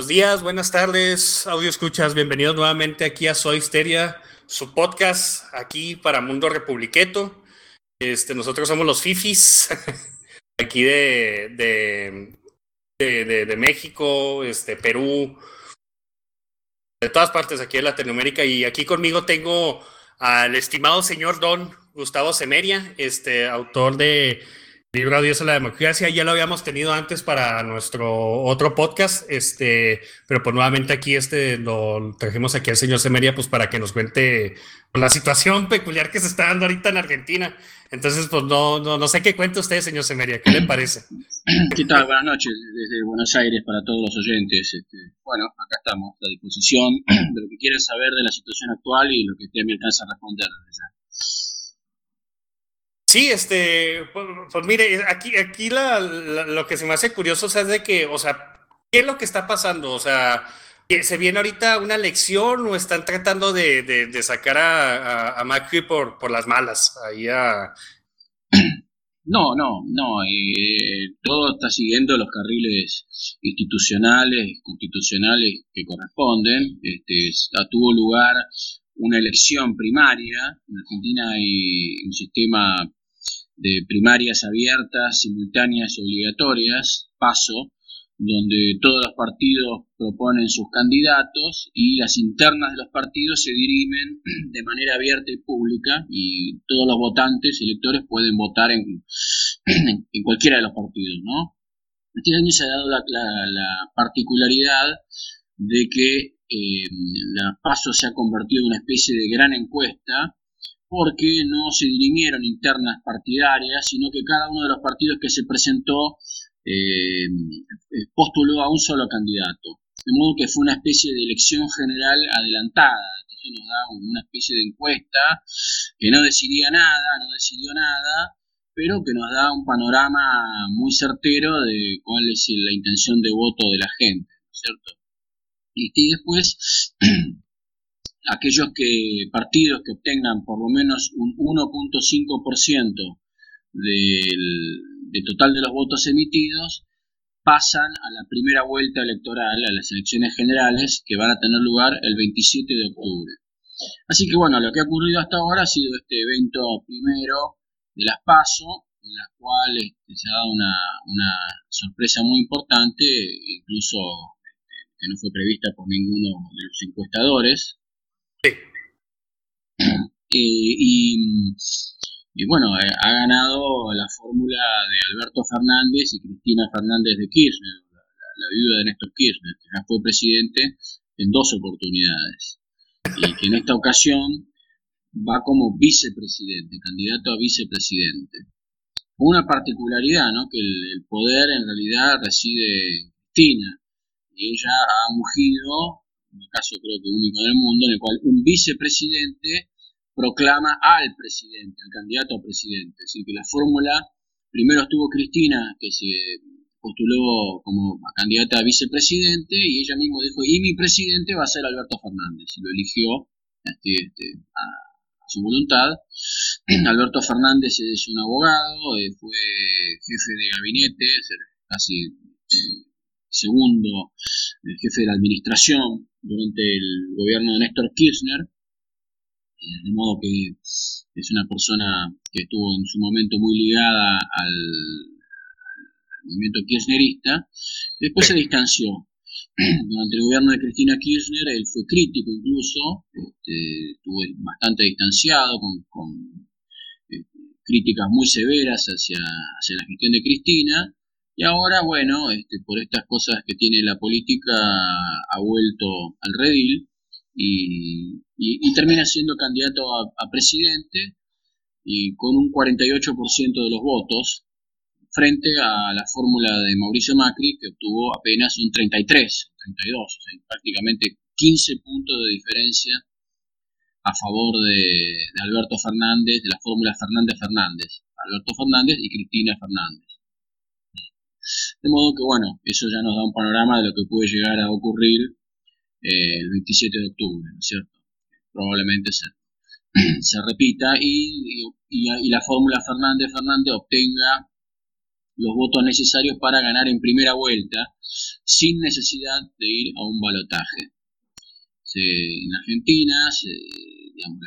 Buenos días, buenas tardes, audio escuchas, bienvenidos nuevamente aquí a Soy Histeria, su podcast aquí para Mundo Republiqueto. Este, nosotros somos los Fifis, aquí de, de, de, México, este, Perú, de todas partes aquí de Latinoamérica. Y aquí conmigo tengo al estimado señor Don Gustavo Semeria, este, autor de Libro Adiós a la Democracia, ya lo habíamos tenido antes para nuestro otro podcast, este, pero pues nuevamente aquí este lo trajimos aquí al señor Semeria pues para que nos cuente la situación peculiar que se está dando ahorita en Argentina. Entonces, pues no, no, no sé qué cuenta usted, señor Semeria, ¿qué le parece? ¿Qué tal? Buenas noches desde Buenos Aires para todos los oyentes. Este, bueno, acá estamos a disposición de lo que quieran saber de la situación actual y lo que usted me alcanza a responder. Sí, este, pues, pues, mire, aquí, aquí la, lo que se me hace curioso es de que, o sea, ¿qué es lo que está pasando? O sea, ¿se viene ahorita una elección o están tratando de, de, sacar a, a, Macri por, por las malas? Ahí a... No, no, no. Eh, todo está siguiendo los carriles institucionales, constitucionales que corresponden. Este, tuvo lugar una elección primaria. En Argentina hay un sistema de primarias abiertas, simultáneas y obligatorias, paso, donde todos los partidos proponen sus candidatos y las internas de los partidos se dirimen de manera abierta y pública y todos los votantes, electores, pueden votar en, en cualquiera de los partidos, ¿no? Este año se ha dado la, particularidad de que eh, la PASO se ha convertido en una especie de gran encuesta porque no se dirimieron internas partidarias, sino que cada uno de los partidos que se presentó eh, postuló a un solo candidato. De modo que fue una especie de elección general adelantada. Entonces nos da una especie de encuesta que no decidía nada, no decidió nada, pero que nos da un panorama muy certero de cuál es la intención de voto de la gente, ¿cierto? Y después aquellos que partidos que obtengan por lo menos un 1.5% del, del total de los votos emitidos pasan a la primera vuelta electoral, a las elecciones generales que van a tener lugar el 27 de octubre. Así que bueno, lo que ha ocurrido hasta ahora ha sido este evento primero de las PASO, en las cuales este, se ha dado una, sorpresa muy importante, incluso este, que no fue prevista por ninguno de los encuestadores, y, bueno, eh, ha ganado la fórmula de Alberto Fernández y Cristina Fernández de Kirchner, la, viuda de Néstor Kirchner, que ya fue presidente en dos oportunidades. Y que en esta ocasión va como vicepresidente, candidato a vicepresidente. Una particularidad, ¿no? Que el, poder en realidad reside en Cristina. Y ella ha ungido un caso creo que único en el mundo, en el cual un vicepresidente proclama al presidente, al candidato a presidente. Es decir, que la fórmula, primero estuvo Cristina, que se postuló como candidata a vicepresidente, y ella misma dijo, y mi presidente va a ser Alberto Fernández, y lo eligió este, este, a, su voluntad. Alberto Fernández es un abogado, eh, fue jefe de gabinete, casi segundo el jefe de la administración durante el gobierno de Néstor Kirchner, eh, de modo que es una persona que estuvo en su momento muy ligada al, movimiento kirchnerista, después se distanció. Durante el gobierno de Cristina Kirchner él fue crítico incluso, este, estuvo bastante distanciado con, eh, críticas muy severas hacia, hacia la gestión de Cristina, y ahora, bueno, este, por estas cosas que tiene la política, ha vuelto al redil y, termina siendo candidato a, presidente y con un 48% de los votos frente a la fórmula de Mauricio Macri que obtuvo apenas un 33, 32, o sea, prácticamente 15 puntos de diferencia a favor de, de Alberto Fernández, de la fórmula Fernández-Fernández, Alberto Fernández y Cristina Fernández. De modo que, bueno, eso ya nos da un panorama de lo que puede llegar a ocurrir eh, el 27 de octubre, ¿no es cierto? Probablemente se, se repita y, y, la fórmula Fernández-Fernández obtenga los votos necesarios para ganar en primera vuelta sin necesidad de ir a un balotaje. en Argentina, digamos,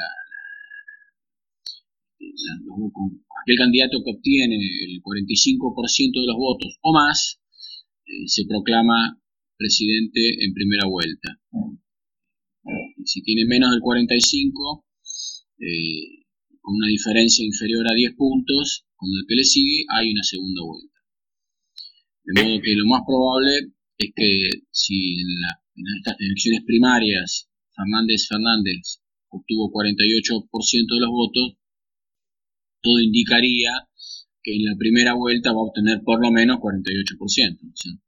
aquel candidato que obtiene el 45% de los votos o más eh, se proclama presidente en primera vuelta. si tiene menos del 45, eh, con una diferencia inferior a 10 puntos, con el que le sigue hay una segunda vuelta. De modo que lo más probable es que si en, estas elecciones primarias Fernández Fernández obtuvo 48% de los votos, todo indicaría que en la primera vuelta va a obtener por lo menos 48%.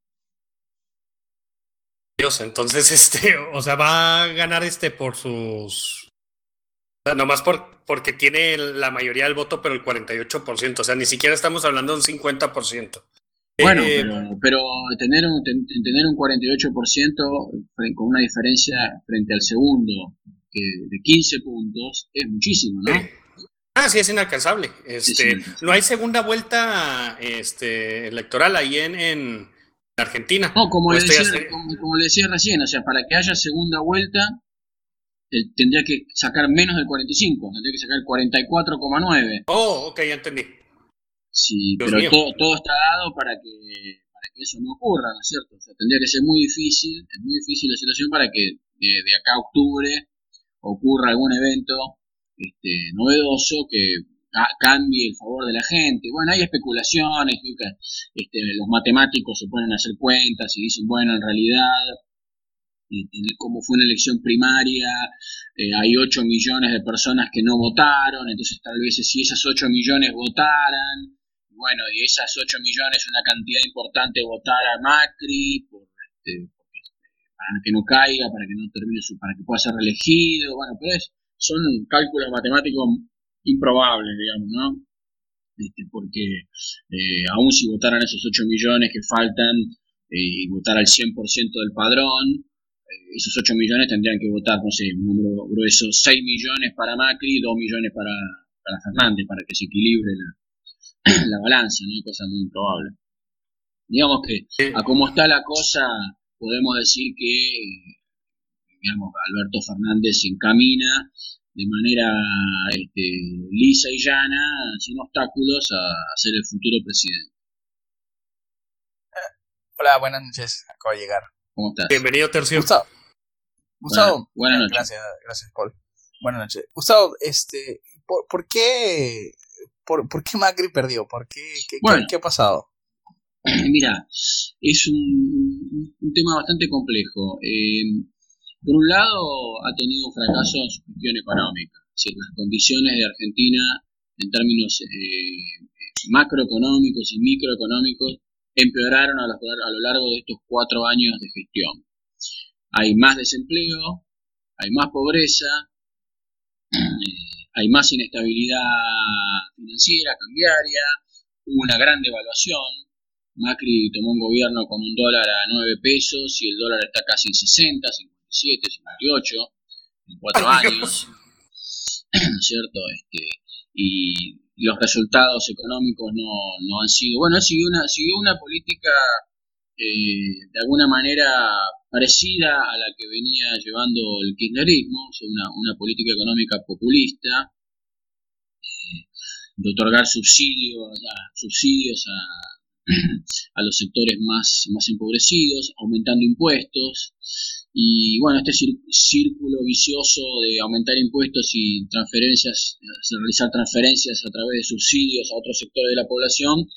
Dios, entonces este, o sea, va a ganar este por sus o sea, nomás por, porque tiene la mayoría del voto, pero el 48%. O sea, ni siquiera estamos hablando de un 50%. Bueno, eh, pero, tener, un, tener un 48% con una diferencia frente al segundo de 15 puntos es muchísimo, ¿no? Ah, sí, es inalcanzable. Este, No hay segunda vuelta este, electoral ahí en, en Argentina. No, como le, decía, como le decía recién, o sea, para que haya segunda vuelta tendría que sacar menos del 45, tendría que sacar el 44,9. Oh, ok, ya entendí. Sí, pero todo, todo, está dado para que, para que eso no ocurra, ¿no es cierto? O sea, tendría que ser muy difícil, es muy difícil la situación para que de, acá a octubre ocurra algún evento este, novedoso que cambie el favor de la gente. Bueno, hay especulaciones, este, los matemáticos se ponen a hacer cuentas y dicen, bueno, en realidad como fue una elección primaria, eh, hay 8 millones de personas que no votaron, entonces tal vez si esas 8 millones votaran, bueno, y esas 8 millones una cantidad importante votar a Macri, este, para que no caiga, para que no termine su, para que pueda ser reelegido, bueno, pero son cálculos matemáticos improbables, digamos, ¿no? Este, porque eh, aún si votaran esos 8 millones que faltan eh, y votar al 100% del padrón, esos 8 millones tendrían que votar, no sé, un número grueso, 6 millones para Macri, 2 millones para, para Fernández, para que se equilibre la, la balanza, ¿no? Cosa muy improbable. Digamos que a cómo está la cosa, podemos decir que, digamos, Alberto Fernández se encamina de manera este, lisa y llana, sin obstáculos, a, ser el futuro presidente. Hola, buenas noches. Acabo de llegar. ¿Cómo estás? Bienvenido, Tercio. Gustavo, buenas, noches. Gracias, gracias, Paul. Buenas noches. Gustavo, este, ¿por, qué, por, qué Macri perdió? ¿Por qué, qué, qué, ha pasado? Mira, es un, un tema bastante complejo. Eh, por un lado, ha tenido un fracaso en su gestión económica. las condiciones de Argentina en términos eh, macroeconómicos y microeconómicos empeoraron a lo largo de estos cuatro años de gestión hay más desempleo, hay más pobreza, eh, hay más inestabilidad financiera, cambiaria, hubo una gran devaluación. Macri tomó un gobierno con un dólar a 9 pesos y el dólar está casi en 60, 57, 58 en cuatro años. ¿No es cierto? Este, y los resultados económicos no, no han sido. Bueno, siguió una, siguió una política eh, de alguna manera parecida a la que venía llevando el kirchnerismo, una, una política económica populista, eh, de otorgar subsidios, a, subsidios a, a los sectores más, más empobrecidos, aumentando impuestos, y bueno, este círculo vicioso de aumentar impuestos y transferencias, realizar transferencias a través de subsidios a otros sectores de la población,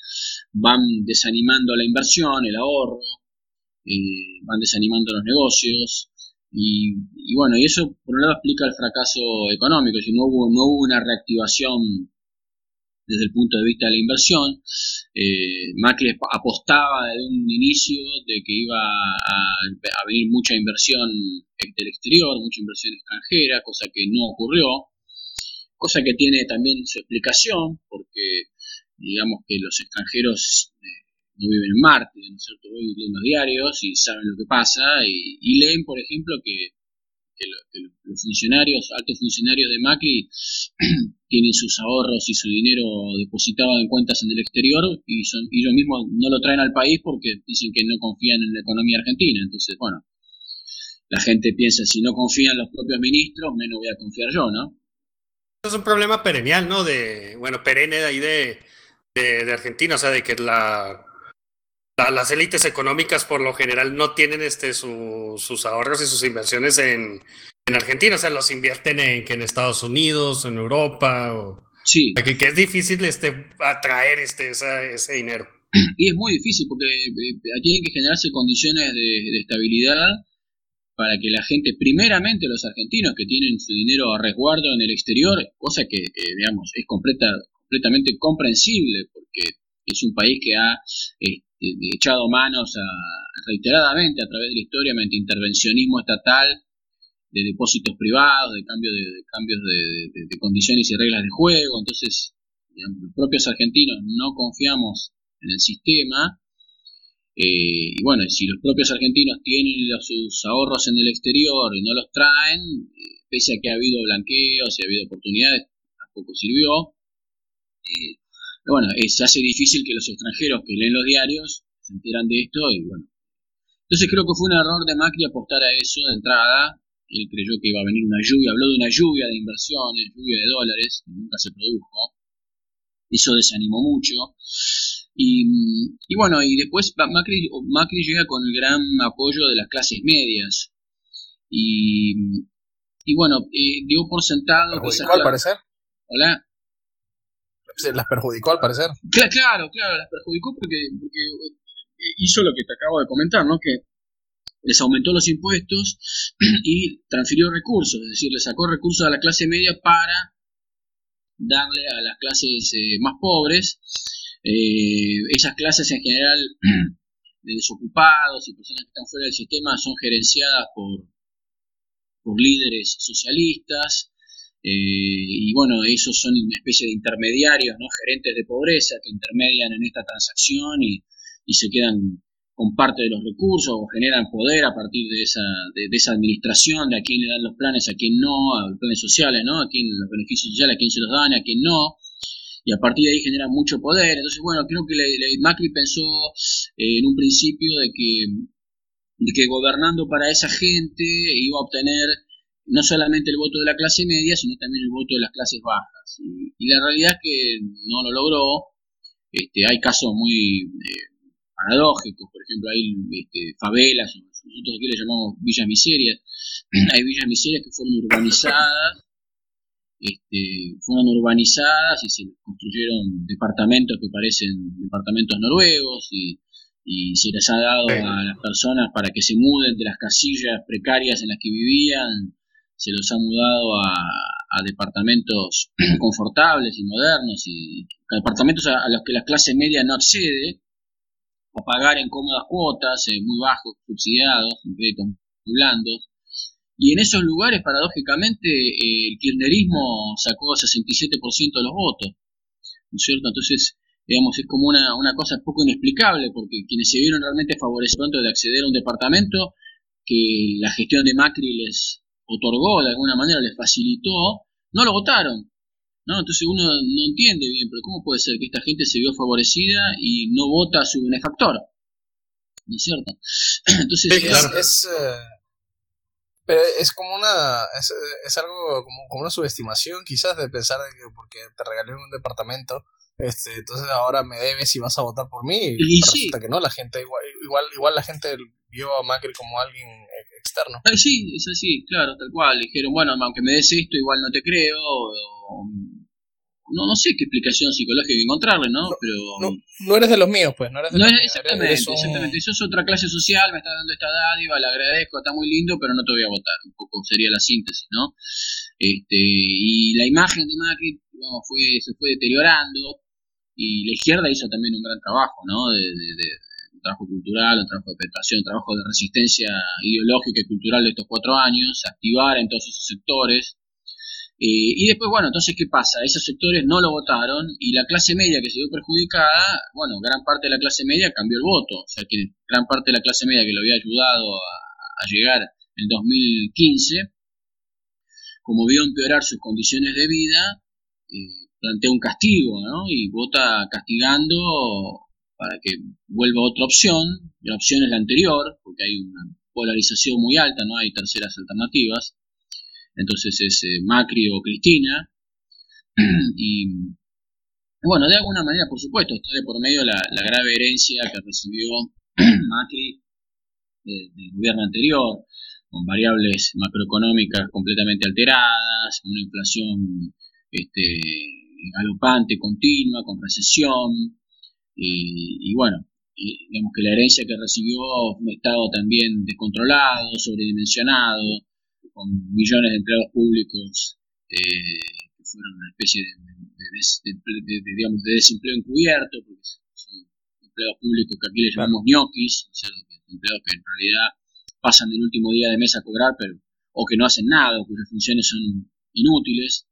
van desanimando la inversión, el ahorro, eh, van desanimando los negocios. Y, bueno, y eso por un lado explica el fracaso económico, si no hubo, no hubo una reactivación desde el punto de vista de la inversión. Eh, Macri apostaba desde un inicio de que iba a, venir mucha inversión del exterior, mucha inversión extranjera, cosa que no ocurrió, cosa que tiene también su explicación, porque digamos que los extranjeros eh, no viven en Marte, ¿no es cierto? Hoy leen los diarios y saben lo que pasa y, leen, por ejemplo, que los funcionarios, altos funcionarios de Macri, tienen sus ahorros y su dinero depositado en cuentas en el exterior y son, ellos mismos no lo traen al país porque dicen que no confían en la economía argentina. Entonces, bueno, la gente piensa, si no confían los propios ministros, menos voy a confiar yo, ¿no? Es un problema perennial, ¿no? De, bueno, perenne de ahí de, de, Argentina, o sea, de que la, las élites económicas por lo general no tienen este sus ahorros y sus inversiones en, en Argentina, o sea, los invierten en, en Estados Unidos, en Europa, o, sí. que, que, es difícil este, atraer este, ese dinero. Y es muy difícil porque eh, tienen que generarse condiciones de, estabilidad para que la gente, primeramente los argentinos que tienen su dinero a resguardo en el exterior, cosa que, digamos, es completa, completamente comprensible porque es un país que ha echado manos reiteradamente a través de la historia mediante intervencionismo estatal de depósitos privados, de, cambio de, cambios de, condiciones y reglas de juego. Entonces, los propios argentinos no confiamos en el sistema. Eh, y bueno, si los propios argentinos tienen sus ahorros en el exterior y no los traen, eh, pese a que ha habido blanqueos y ha habido oportunidades, tampoco sirvió. Eh, bueno, se hace difícil que los extranjeros que leen los diarios se enteran de esto y bueno. Entonces creo que fue un error de Macri apostar a eso de entrada. Él creyó que iba a venir una lluvia, habló de una lluvia de inversiones, lluvia de dólares, que nunca se produjo. Eso desanimó mucho. Y, y bueno, y después Macri, Macri llega con el gran apoyo de las clases medias. Y, y bueno, eh, dio por sentado que... ¿Cuál parecer? Hola las perjudicó al parecer. Claro, claro, las perjudicó porque, porque eh, hizo lo que te acabo de comentar, ¿no? Que les aumentó los impuestos y transfirió recursos, es decir, le sacó recursos a la clase media para darle a las clases eh, más pobres. Eh, esas clases en general de desocupados y personas que están fuera del sistema son gerenciadas por, por líderes socialistas y bueno, esos son una especie de intermediarios, ¿no? gerentes de pobreza que intermedian en esta transacción y, y se quedan con parte de los recursos o generan poder a partir de esa, de, esa administración, de a quién le dan los planes, a quién no, a los planes sociales, ¿no? a quién los beneficios sociales, a quién se los dan, a quién no, y a partir de ahí generan mucho poder. Entonces, bueno, creo que la, Macri pensó eh, en un principio de que, de que gobernando para esa gente iba a obtener no solamente el voto de la clase media, sino también el voto de las clases bajas. Y, la realidad es que no lo logró. Este, hay casos muy eh, paradójicos, por ejemplo, hay este, favelas, nosotros aquí le llamamos villas miserias, hay villas miserias que fueron urbanizadas, este, fueron urbanizadas y se construyeron departamentos que parecen departamentos noruegos y, y se les ha dado a las personas para que se muden de las casillas precarias en las que vivían se los ha mudado a, departamentos confortables y modernos y departamentos a, los que la clase media no accede a pagar en cómodas cuotas, eh, muy bajos, subsidiados, en créditos blandos. Y en esos lugares, paradójicamente, el kirchnerismo sacó 67% de los votos, ¿no es cierto? Entonces, digamos, es como una, una cosa poco inexplicable, porque quienes se vieron realmente favorecidos de acceder a un departamento que la gestión de Macri les, otorgó de alguna manera, les facilitó, no lo votaron. ¿no? Entonces uno no entiende bien, pero ¿cómo puede ser que esta gente se vio favorecida y no vota a su benefactor? ¿No es cierto? Entonces es, eh, pero es como una es, es algo como, como, una subestimación quizás de pensar que porque te regalé un departamento este entonces ahora me debes y vas a votar por mí y, resulta que no la gente igual igual igual la gente vio a Macri como alguien externo. Eh, sí, es así, claro, tal cual. Dijeron, bueno, aunque me des esto, igual no te creo. no, no sé qué explicación psicológica encontrarle, ¿no? Pero no, eres de los míos, pues, no eres de no los míos. Exactamente, exactamente. Sos otra clase social, me estás dando esta dádiva, le agradezco, está muy lindo, pero no te voy a votar. Un poco sería la síntesis, ¿no? Este, y la imagen de Macri fue, se fue deteriorando y la izquierda hizo también un gran trabajo, ¿no? de, trabajo cultural, un trabajo de penetración, un trabajo de resistencia ideológica y cultural de estos cuatro años, activar en todos esos sectores. Eh, y después, bueno, entonces, ¿qué pasa? Esos sectores no lo votaron y la clase media que se vio perjudicada, bueno, gran parte de la clase media cambió el voto. O sea que gran parte de la clase media que lo había ayudado a, llegar en 2015, como vio empeorar sus condiciones de vida, eh, plantea un castigo, ¿no? Y vota castigando para que vuelva otra opción. La opción es la anterior, porque hay una polarización muy alta, no hay terceras alternativas. Entonces es eh, Macri o Cristina. y bueno, de alguna manera, por supuesto, está de por medio la, grave herencia que recibió Macri eh, del gobierno anterior, con variables macroeconómicas completamente alteradas, con una inflación este, galopante, continua, con recesión, y bueno, digamos que la herencia que recibió fue un Estado también descontrolado, sobredimensionado, con millones de empleados públicos eh, que fueron una especie de, digamos, de desempleo encubierto, porque son empleados públicos que aquí les llamamos ñoquis, empleados que en realidad pasan el último día de mes a cobrar, pero o que no hacen nada, o cuyas funciones son inútiles,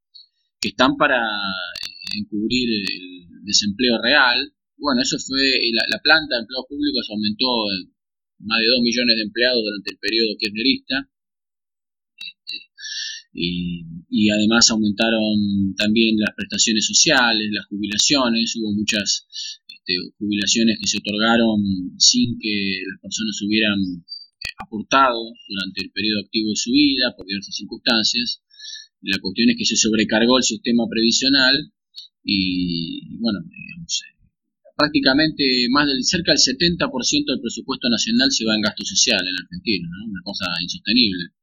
que están para eh, encubrir el desempleo real. Bueno, eso fue, la, la planta de empleados públicos aumentó en más de 2 millones de empleados durante el periodo kirchnerista. Este, y, y, además aumentaron también las prestaciones sociales, las jubilaciones, hubo muchas este, jubilaciones que se otorgaron sin que las personas hubieran aportado durante el periodo activo de su vida por diversas circunstancias. La cuestión es que se sobrecargó el sistema previsional y, bueno, digamos, prácticamente más del cerca del 70% del presupuesto nacional se va en gasto social en Argentina, ¿no? Una cosa insostenible.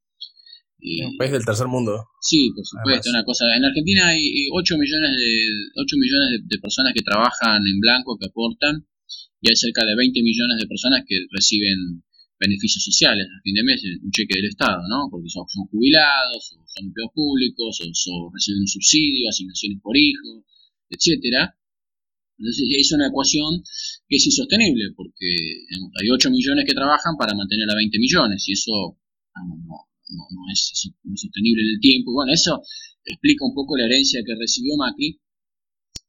un país del tercer mundo. Sí, por supuesto, una cosa. En Argentina hay 8 millones de 8 millones de, personas que trabajan en blanco, que aportan, y hay cerca de 20 millones de personas que reciben beneficios sociales a fin de mes, un cheque del Estado, ¿no? Porque son, jubilados, o son empleados públicos, o, reciben un subsidio, asignaciones por hijo, etcétera. Entonces es una ecuación que es insostenible, porque hay 8 millones que trabajan para mantener a 20 millones, y eso no, no, es, sostenible en el tiempo. Y bueno, eso explica un poco la herencia que recibió Macri,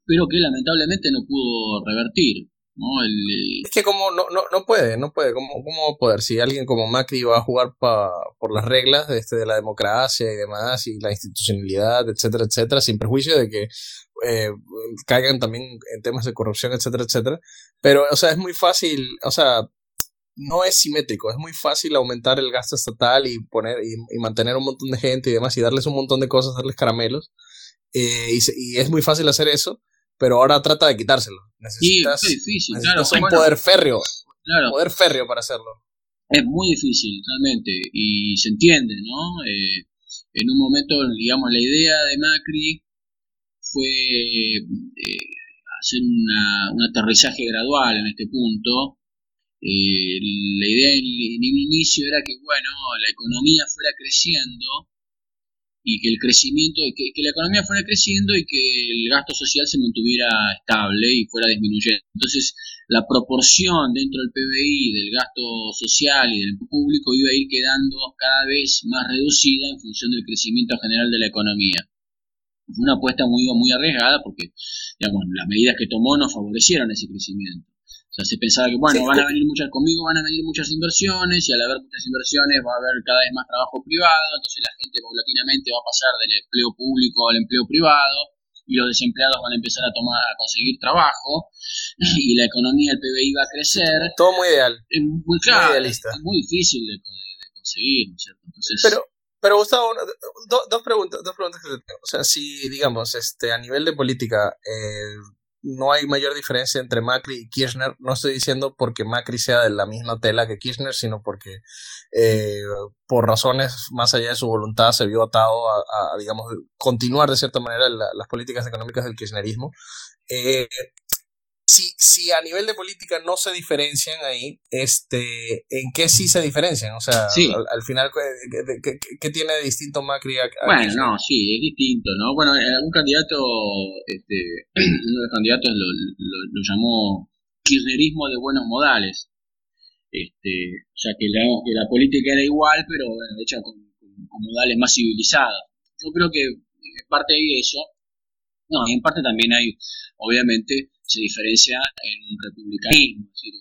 pero que lamentablemente no pudo revertir. Eh, es que como no, no, no puede, no puede, ¿cómo, ¿cómo poder? Si alguien como Macri va a jugar pa, por las reglas de, este, de la democracia y demás, y la institucionalidad, etcétera, etcétera, sin perjuicio de que eh, caigan también en temas de corrupción, etcétera, etcétera. Pero, o sea, es muy fácil, o sea, no es simétrico, es muy fácil aumentar el gasto estatal y poner y, mantener un montón de gente y demás y darles un montón de cosas, darles caramelos. Eh, y es muy fácil hacer eso pero ahora trata de quitárselo. Necesitas, sí, es difícil, un poder férreo. Claro. poder férreo para hacerlo. Es muy difícil, realmente, y se entiende, ¿no? Eh, en un momento, digamos, la idea de Macri fue eh, hacer una, un aterrizaje gradual en este punto. Eh, la idea en, en un inicio era que, bueno, la economía fuera creciendo y que el crecimiento, que, que la economía fuera creciendo y que el gasto social se mantuviera estable y fuera disminuyendo. Entonces, la proporción dentro del PBI del gasto social y del público iba a ir quedando cada vez más reducida en función del crecimiento general de la economía. Fue una apuesta muy, muy arriesgada porque digamos, las medidas que tomó no favorecieron ese crecimiento. O sea, se pensaba que, bueno, van a venir muchas, conmigo van a venir muchas inversiones y al haber muchas inversiones va a haber cada vez más trabajo privado, entonces la gente paulatinamente va a pasar del empleo público al empleo privado y los desempleados van a empezar a tomar a conseguir trabajo y la economía, el PBI va a crecer. Todo muy ideal. Es muy claro, Es muy difícil de, conseguir, ¿no es cierto? Entonces, pero, pero Gustavo, dos preguntas, dos preguntas que te tengo. O sea, si digamos, este, a nivel de política, eh, no hay mayor diferencia entre Macri y Kirchner. No estoy diciendo porque Macri sea de la misma tela que Kirchner, sino porque eh, por razones más allá de su voluntad se vio atado a, digamos, continuar de cierta manera las políticas económicas del kirchnerismo. Eh, si, si a nivel de política no se diferencian ahí, este, ¿en qué sí se diferencian? O sea, al, final, ¿qué, tiene de distinto Macri a, Bueno, no, sí, es distinto, ¿no? Bueno, eh, un candidato, este, uno de los candidatos lo, lo, llamó kirchnerismo de buenos modales. Este, o sea, que la, que la política era igual, pero bueno, hecha con, con modales más civilizados. Yo creo que parte de eso, no, y en parte también hay, obviamente, se diferencia en un republicanismo, es decir,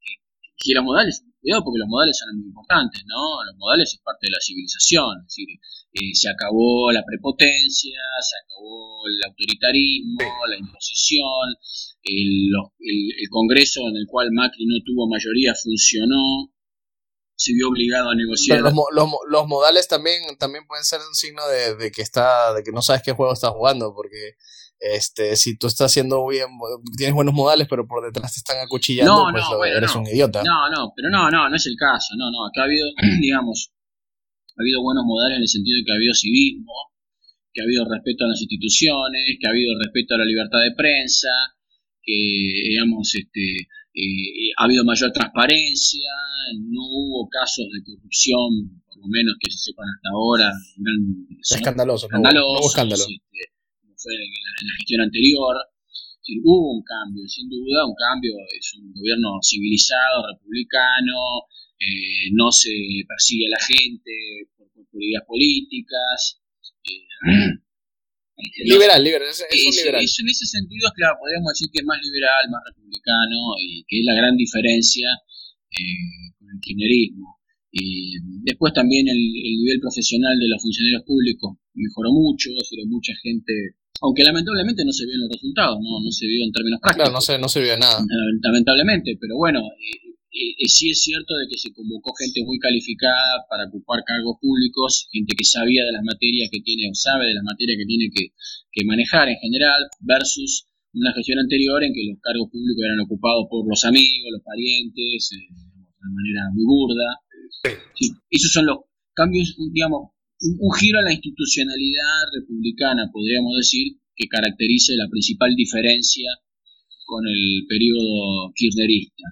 que, que modales cuidado porque los modales son muy importantes, ¿no? Los modales es parte de la civilización, es decir, eh, se acabó la prepotencia, se acabó el autoritarismo, la imposición, el, el, Congreso en el cual Macri no tuvo mayoría funcionó, se vio obligado a negociar. Los, los, los, modales también, también pueden ser un signo de, de, que está, de que no sabes qué juego estás jugando, porque este, si tú estás haciendo bien, tienes buenos modales, pero por detrás te están acuchillando, pues eres un idiota. No, no, pero no, no, no es el caso, no, no, acá ha habido, digamos, ha habido buenos modales en el sentido de que ha habido civismo, que ha habido respeto a las instituciones, que ha habido respeto a la libertad de prensa, que, digamos, este, eh, ha habido mayor transparencia, no hubo casos de corrupción, por lo menos que se sepan hasta ahora, escandaloso, escandaloso, este, como fue en la, gestión anterior. hubo un cambio, sin duda, un cambio, es un gobierno civilizado, republicano, eh, no se persigue a la gente por, por, ideas políticas. Eh, liberal, liberal, es, un liberal. en ese sentido, claro, podríamos decir que es más liberal, más republicano, y que es la gran diferencia eh, con el kirchnerismo. Y después también el, nivel profesional de los funcionarios públicos mejoró mucho, es decir, mucha gente, aunque lamentablemente no se vio en los resultados, no, no se vio en términos prácticos. Claro, no se, no se vio nada. Lamentablemente, pero bueno, eh, eh, sí es cierto de que se convocó gente muy calificada para ocupar cargos públicos, gente que sabía de las materias que tiene o sabe de las materias que tiene que, manejar en general, versus una gestión anterior en que los cargos públicos eran ocupados por los amigos, los parientes, eh, de una manera muy burda. Sí, esos son los cambios, digamos, un, un giro a la institucionalidad republicana, podríamos decir, que caracteriza la principal diferencia con el periodo kirchnerista.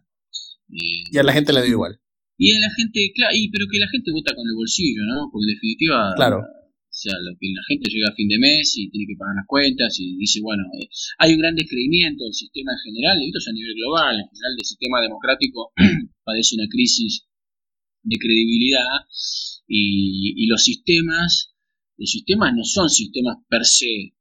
Y a la gente le da igual. Y a la gente, claro, y, pero que la gente vota con el bolsillo, ¿no? Porque en definitiva, claro. o sea, lo que la gente llega a fin de mes y tiene que pagar las cuentas y dice, bueno, eh, hay un gran descreimiento del sistema en general, y esto es a nivel global, en general el sistema democrático padece una crisis de credibilidad y, y los sistemas, los sistemas no son sistemas per se,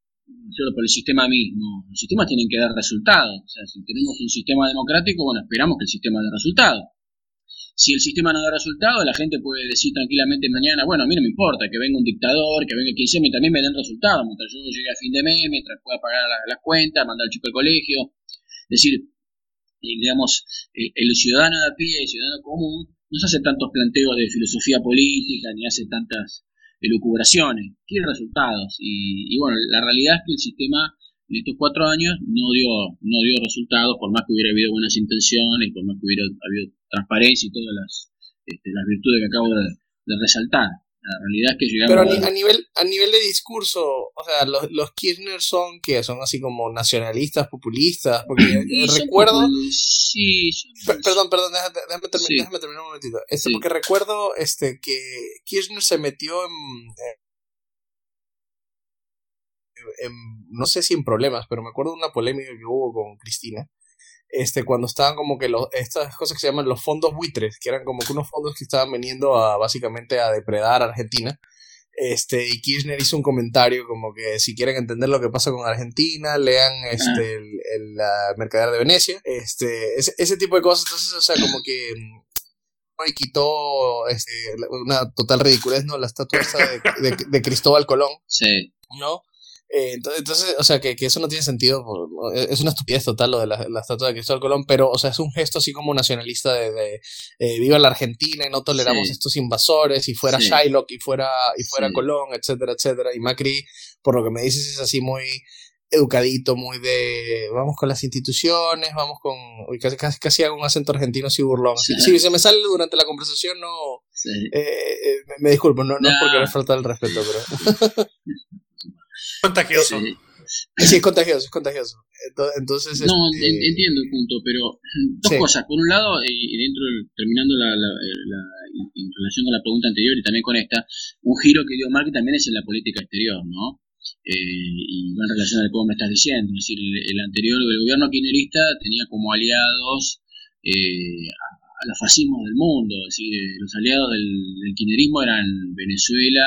solo por el sistema mismo. Los sistemas tienen que dar resultados. O sea, si tenemos un sistema democrático, bueno, esperamos que el sistema dé resultados. Si el sistema no da resultados, la gente puede decir tranquilamente mañana, bueno, a mí no me importa que venga un dictador, que venga quien sea, y también me den resultados, mientras yo llegue a fin de mes, mientras pueda pagar las cuentas, mandar al chico al colegio. Es decir, eh, digamos, eh, el ciudadano de a pie, el ciudadano común, no se hace tantos planteos de filosofía política, ni hace tantas elucubraciones, quiere resultados. Y, bueno, la realidad es que el sistema en estos cuatro años no dio, no dio resultados, por más que hubiera habido buenas intenciones, por más que hubiera habido transparencia y todas las, este, las virtudes que acabo de resaltar. La realidad es que llegamos Pero a, nivel, a nivel de discurso, o sea, los, los Kirchner son que son así como nacionalistas, populistas, porque recuerdo... Sí, Perdón, perdón, déjame, terminar un momentito. Este, Porque recuerdo este, que Kirchner se metió en, en, no sé si en problemas, pero me acuerdo de una polémica que hubo con Cristina este, cuando estaban como que los, estas cosas que se llaman los fondos buitres, que eran como que unos fondos que estaban veniendo a básicamente a depredar a Argentina. Este, y Kirchner hizo un comentario como que si quieren entender lo que pasa con Argentina, lean este, el, el la Mercader de Venecia, este, ese, ese, tipo de cosas, entonces, o sea, como que mm, y quitó este, una total ridiculez, ¿no? La estatua de, de, de Cristóbal Colón. Sí. ¿No? Eh, entonces, o sea, que, eso no tiene sentido. Es una estupidez total lo de la, estatua de Cristóbal Colón, pero, o sea, es un gesto así como nacionalista de, eh, viva la Argentina y no toleramos estos invasores, y fuera Shylock, y fuera, y fuera Colón, etcétera, etcétera. Y Macri, por lo que me dices, es así muy educadito, muy de vamos con las instituciones, vamos con. casi, casi, casi hago un acento argentino así burlón. Si, se me sale durante la conversación, no. Eh, me, disculpo, no, no, es porque me falta el respeto, pero. Contagioso. sí, es contagioso, es contagioso. Entonces, no, este, entiendo el punto, pero dos cosas. Por un lado, y dentro, terminando la, en relación con la pregunta anterior y también con esta, un giro que dio Mark también es en la política exterior, ¿no? Eh, y va en relación a lo que me estás diciendo. Es decir, el, anterior, el gobierno kirchnerista tenía como aliados eh, a, los fascismos del mundo. Es decir, los aliados del, del kirchnerismo eran Venezuela,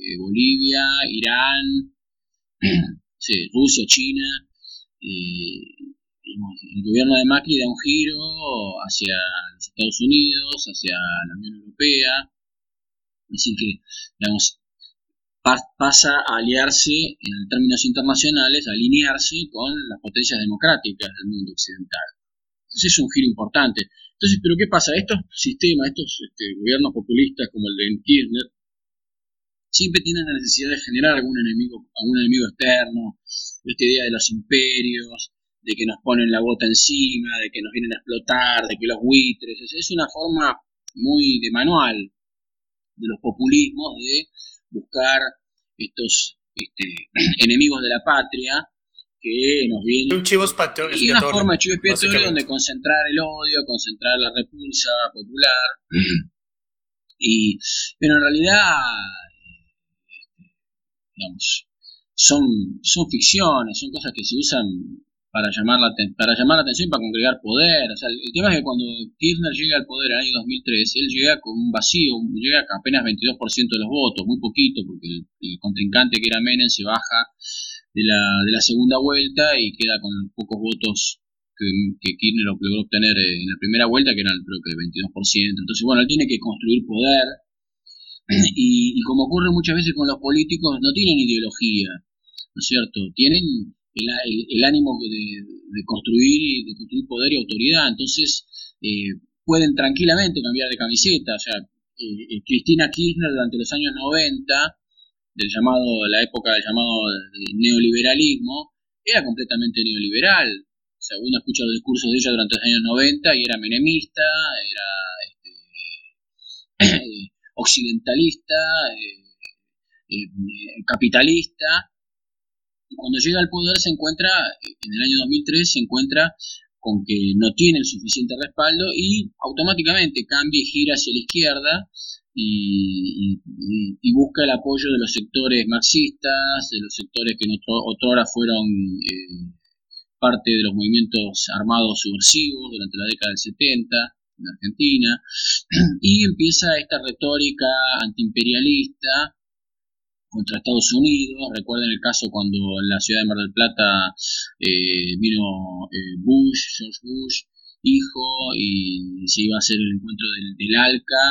eh, Bolivia, Irán, Rusia, China, el gobierno de Macri da un giro hacia los Estados Unidos, hacia la Unión Europea, decir, que digamos, pasa a aliarse en términos internacionales, a alinearse con las potencias democráticas del mundo occidental. Entonces es un giro importante. Entonces, ¿pero qué pasa? Estos sistemas, estos este, gobiernos populistas como el de Kirchner, siempre tienen la necesidad de generar algún enemigo, algún enemigo externo, esta idea de los imperios, de que nos ponen la bota encima, de que nos vienen a explotar, de que los buitres, es una forma muy de manual de los populismos de buscar estos este, enemigos de la patria que nos vienen. Un chivo expiatorio. Y una forma de donde concentrar el odio, concentrar la repulsa popular. y, pero en realidad, digamos, son, son ficciones, son cosas que se usan para llamar la, para llamar la atención para congregar poder. O sea, el, tema es que cuando Kirchner llega al poder en el año 2003, él llega con un vacío, llega con apenas 22% de los votos, muy poquito, porque el, contrincante que era Menem se baja de la, de la segunda vuelta y queda con los pocos votos que, que Kirchner logró obtener en la primera vuelta, que eran creo que 22%. Entonces, bueno, él tiene que construir poder. Y, como ocurre muchas veces con los políticos, no tienen ideología, ¿no es cierto? Tienen el, ánimo de, construir de construir poder y autoridad. Entonces, eh, pueden tranquilamente cambiar de camiseta. O sea, eh, eh, Cristina Kirchner durante los años 90, del llamado, la época del llamado neoliberalismo, era completamente neoliberal. O sea, uno escucha los discursos de ella durante los años 90 y era menemista, era occidentalista, capitalista, y cuando llega al poder se encuentra, en el año 2003 se encuentra con que no tiene el suficiente respaldo y automáticamente cambia y gira hacia la izquierda y, busca el apoyo de los sectores marxistas, de los sectores que en otro, otrora fueron eh, parte de los movimientos armados subversivos durante la década del 70 en Argentina, y empieza esta retórica antiimperialista contra Estados Unidos. Recuerden el caso cuando en la ciudad de Mar del Plata eh, vino eh, Bush, George Bush, hijo, y se iba a hacer el encuentro del, ALCA,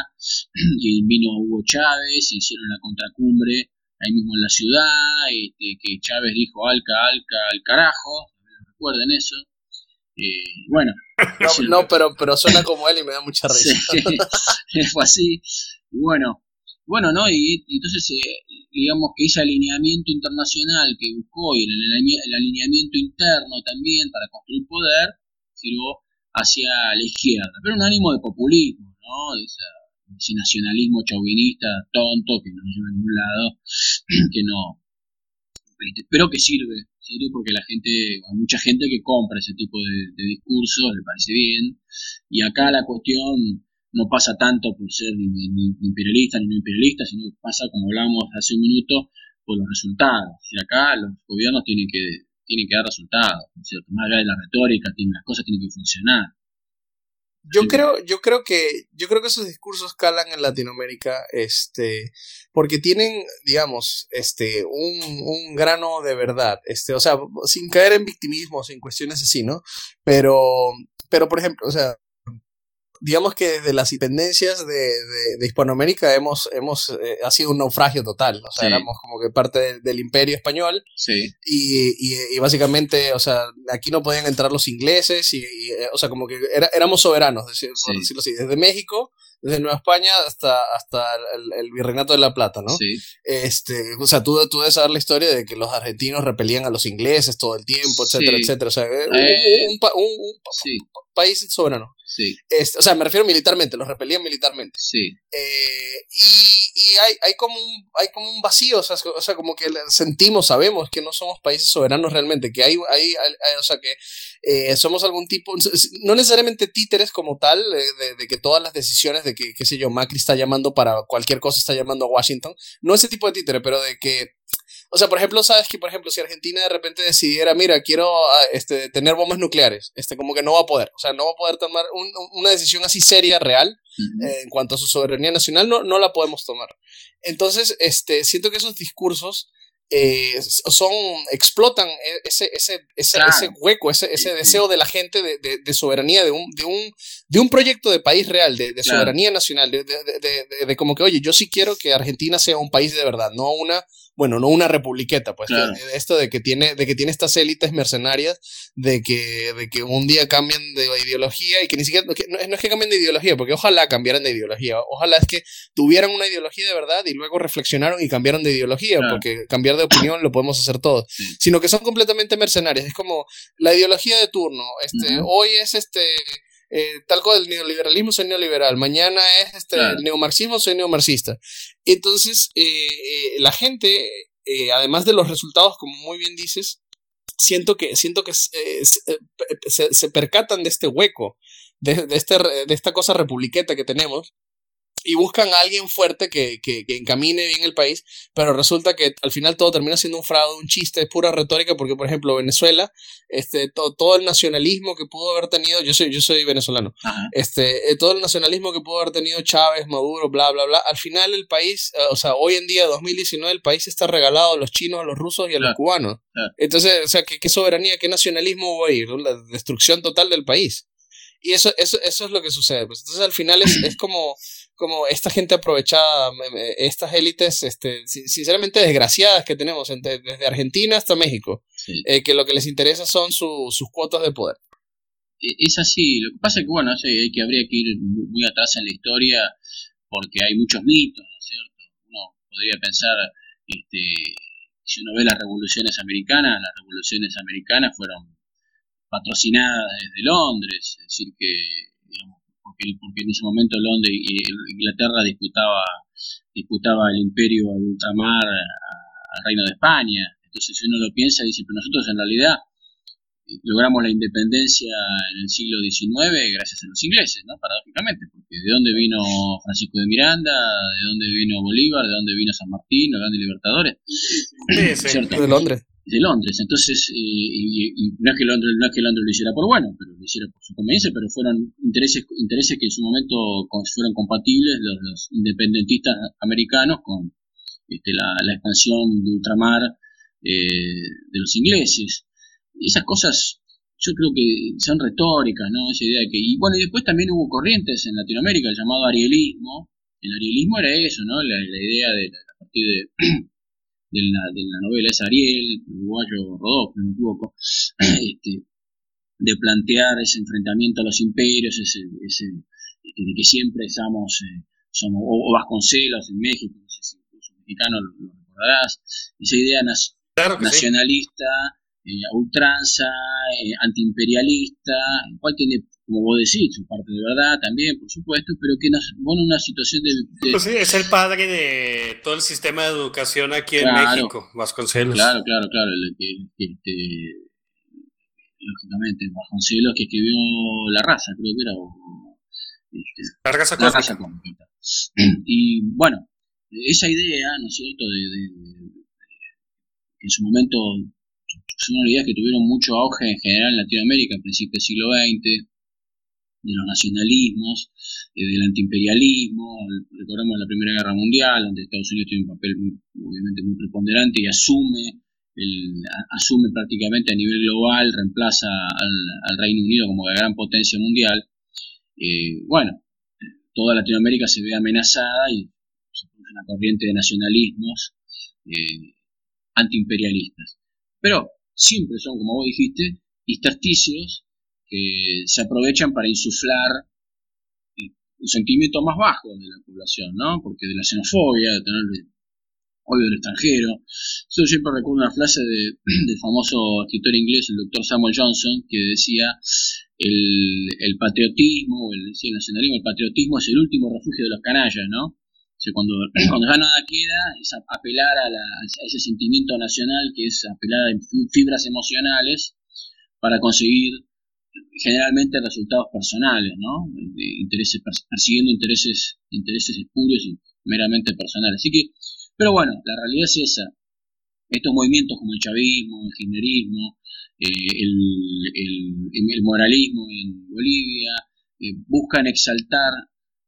y vino Hugo Chávez, hicieron la contracumbre ahí mismo en la ciudad, este, que Chávez dijo ALCA, ALCA, al carajo, recuerden eso. Eh, bueno. No, pero, pero suena como él y me da mucha risa. fue así. Y bueno, bueno, ¿no? Y, entonces, eh, digamos que ese alineamiento internacional que buscó y el, alineamiento interno también para construir poder, giró hacia la izquierda. Pero un ánimo de populismo, ¿no? De ese nacionalismo chauvinista tonto que no lleva a ningún lado, que no. Pero que sirve, porque la gente, hay mucha gente que compra ese tipo de, discursos, le parece bien. Y acá la cuestión no pasa tanto por ser ni, imperialista ni no imperialista, sino pasa, como hablábamos hace un minuto, por los resultados. Y acá los gobiernos tienen que, tienen que dar resultados, ¿cierto? Más allá de la retórica, tienen, las cosas tienen que funcionar. Yo creo, yo creo que, yo creo que esos discursos calan en Latinoamérica, este, porque tienen, digamos, este, un, un grano de verdad, este, o sea, sin caer en victimismo, sin cuestiones así, ¿no? Pero, pero por ejemplo, o sea, digamos que desde las independencias de, de, Hispanoamérica hemos, hemos eh, ha sido un naufragio total. O sea, éramos como que parte del, imperio español. Sí. Y, y, básicamente, o sea, aquí no podían entrar los ingleses y, eh, o sea, como que era, éramos soberanos, decir, por decirlo así. Desde México desde Nueva España hasta, hasta el, Virreinato de la Plata, ¿no? Sí. Este, o sea, tú, tú debes saber la historia de que los argentinos repelían a los ingleses todo el tiempo, etcétera, etcétera. O sea, eh, un, un, país soberano. Sí. Este, o sea, me refiero militarmente, los repelían militarmente. Sí. Eh, y, y hay, hay, como un, hay como un vacío, o sea, o sea, como que sentimos, sabemos que no somos países soberanos realmente, que hay, hay, o sea, que eh, somos algún tipo, no necesariamente títeres como tal, de, de, que todas las decisiones de que, qué sé yo, Macri está llamando para cualquier cosa, está llamando a Washington, no ese tipo de títere, pero de que o sea, por ejemplo, sabes que, por ejemplo, si Argentina de repente decidiera, mira, quiero ah, este, tener bombas nucleares, este, como que no va a poder. O sea, no va a poder tomar una decisión así seria, real, eh, en cuanto a su soberanía nacional, no, no la podemos tomar. Entonces, este, siento que esos discursos eh, son explotan e, ese, ese, ese, ese hueco, ese, ese deseo de la gente de, de, de, soberanía, de un, de, un, de un proyecto de país real, de, de soberanía nacional, de, de, como que, oye, yo sí quiero que Argentina sea un país de verdad, no una bueno, no una republiqueta, pues esto de que tiene, de que tiene estas élites mercenarias, de que, de que un día cambian de ideología y que ni siquiera, no, es que cambien de ideología, porque ojalá cambiaran de ideología, ojalá es que tuvieran una ideología de verdad y luego reflexionaron y cambiaron de ideología, porque cambiar de opinión lo podemos hacer todos, sino que son completamente mercenarias, es como la ideología de turno, este, hoy es este eh, tal como el neoliberalismo soy neoliberal, mañana es este, el neomarxismo soy neomarxista. Entonces, eh, eh, la gente, además de los resultados, como muy bien dices, siento que, siento que se, se, percatan de este hueco, de, de, este, de esta cosa republiqueta que tenemos, y buscan a alguien fuerte que, que, que, encamine bien el país, pero resulta que al final todo termina siendo un fraude, un chiste, es pura retórica, porque por ejemplo Venezuela, este, todo el nacionalismo que pudo haber tenido, yo soy, yo soy venezolano, este, eh, todo el nacionalismo que pudo haber tenido Chávez, Maduro, bla, bla, bla, al final el país, eh, o sea, hoy en día, 2019, el país está regalado a los chinos, a los rusos y a los cubanos. Entonces, o sea, ¿qué, ¿qué, soberanía, qué nacionalismo va a ir? La destrucción total del país. Y eso, eso, eso es lo que sucede. Pues. Entonces al final es, es como como esta gente aprovechada, estas élites, este, sinceramente desgraciadas que tenemos desde Argentina hasta México, eh, que lo que les interesa son sus cuotas de poder. E, es así, lo que pasa es que, bueno, hay que habría que ir muy atrás en la historia porque hay muchos mitos, ¿no es cierto? Uno podría pensar, este, si uno ve las revoluciones americanas, las revoluciones americanas fueron patrocinadas desde Londres, es decir, que porque, en ese momento Londres y Inglaterra disputaba, disputaba el imperio de ultramar al reino de España. Entonces, si uno lo piensa, dice, pero nosotros en realidad eh, logramos la independencia en el siglo XIX gracias a los ingleses, ¿no? Paradójicamente, porque de dónde vino Francisco de Miranda, de dónde vino Bolívar, de dónde vino San Martín, los grandes libertadores. de Londres de Londres. Entonces, y, no, es que Londres, no es que Londres lo hiciera por bueno, pero lo hiciera por su conveniencia, pero fueron intereses, intereses que en su momento fueron compatibles los, independentistas americanos con este, la, expansión de ultramar eh, de los ingleses. Esas cosas yo creo que son retóricas, ¿no? Esa idea de que, y bueno, y después también hubo corrientes en Latinoamérica, el llamado arielismo. El arielismo era eso, ¿no? La, idea de, a partir de de la, de la novela es Ariel, uruguayo Rodó, no me equivoco, este, de plantear ese enfrentamiento a los imperios, ese, ese este, de que siempre estamos, eh, somos, o, Vasconcelos en México, no sé si incluso mexicano lo, lo recordarás, esa idea nacionalista, eh, ultranza, eh, antiimperialista, cual tiene como vos decís, su parte de verdad también, por supuesto, pero que nos pone una situación de... Pues sí, es el padre de todo el sistema de educación aquí en México, Vasconcelos. Claro, claro, claro, el, este, lógicamente, Vasconcelos que escribió La raza, creo que era, o, este, La raza cósmica. Y bueno, esa idea, ¿no es cierto?, de, de, que en su momento son ideas que tuvieron mucho auge en general en Latinoamérica a principios del siglo XX, de los nacionalismos, eh, del antiimperialismo, recordamos la Primera Guerra Mundial, donde Estados Unidos tiene un papel obviamente muy preponderante y asume el, asume prácticamente a nivel global, reemplaza al, Reino Unido como la gran potencia mundial. Eh, bueno, toda Latinoamérica se ve amenazada y se una corriente de nacionalismos eh, antiimperialistas. Pero siempre son, como vos dijiste, intersticios que se aprovechan para insuflar un sentimiento más bajo de la población, ¿no? Porque de la xenofobia, de tener odio del extranjero. Yo siempre recuerdo una frase de, del famoso escritor inglés, el doctor Samuel Johnson, que decía el, patriotismo, el, el nacionalismo, el patriotismo es el último refugio de los canallas, ¿no? Cuando, cuando ya nada queda, es apelar a, a ese sentimiento nacional, que es apelar a fibras emocionales para conseguir generalmente resultados personales, ¿no? Intereses, persiguiendo intereses, intereses espurios y meramente personales. Así que, pero bueno, la realidad es esa. Estos movimientos como el chavismo, el kirchnerismo, eh, el, el, el, moralismo en Bolivia, eh, buscan exaltar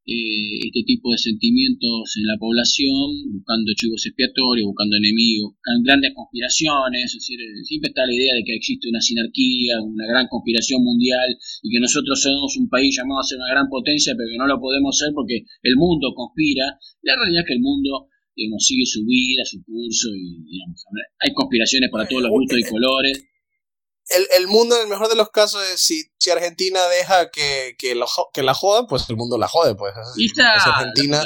eh, este tipo de sentimientos en la población, buscando chivos expiatorios, buscando enemigos, grandes conspiraciones, es decir, eh, siempre está la idea de que existe una sinarquía, una gran conspiración mundial y que nosotros somos un país llamado a ser una gran potencia, pero que no lo podemos ser porque el mundo conspira. La realidad es que el mundo digamos, sigue su vida, su curso y digamos, hay conspiraciones para todos los gustos y colores el, el, mundo, en el mejor de los casos, es si, si Argentina deja que, que, lo, que la jodan, pues el mundo la jode. Pues. Si Argentina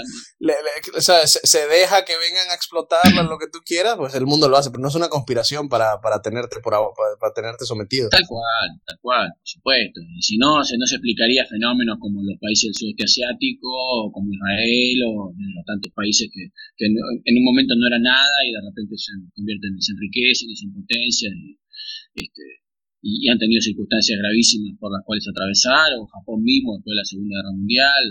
o sea, se, deja que vengan a explotarla, lo que tú quieras, pues el mundo lo hace. Pero no es una conspiración para, para, tenerte, por, para, tenerte sometido. Tal cual, tal cual, por supuesto. Y si no, se, no se explicaría fenómenos como los países del sudeste asiático, o como Israel, o los tantos países que, que en un momento no era nada y de repente se convierten, se enriquecen y son potencias. Y, este, y, han tenido circunstancias gravísimas por las cuales atravesar, o Japón mismo después de la Segunda Guerra Mundial.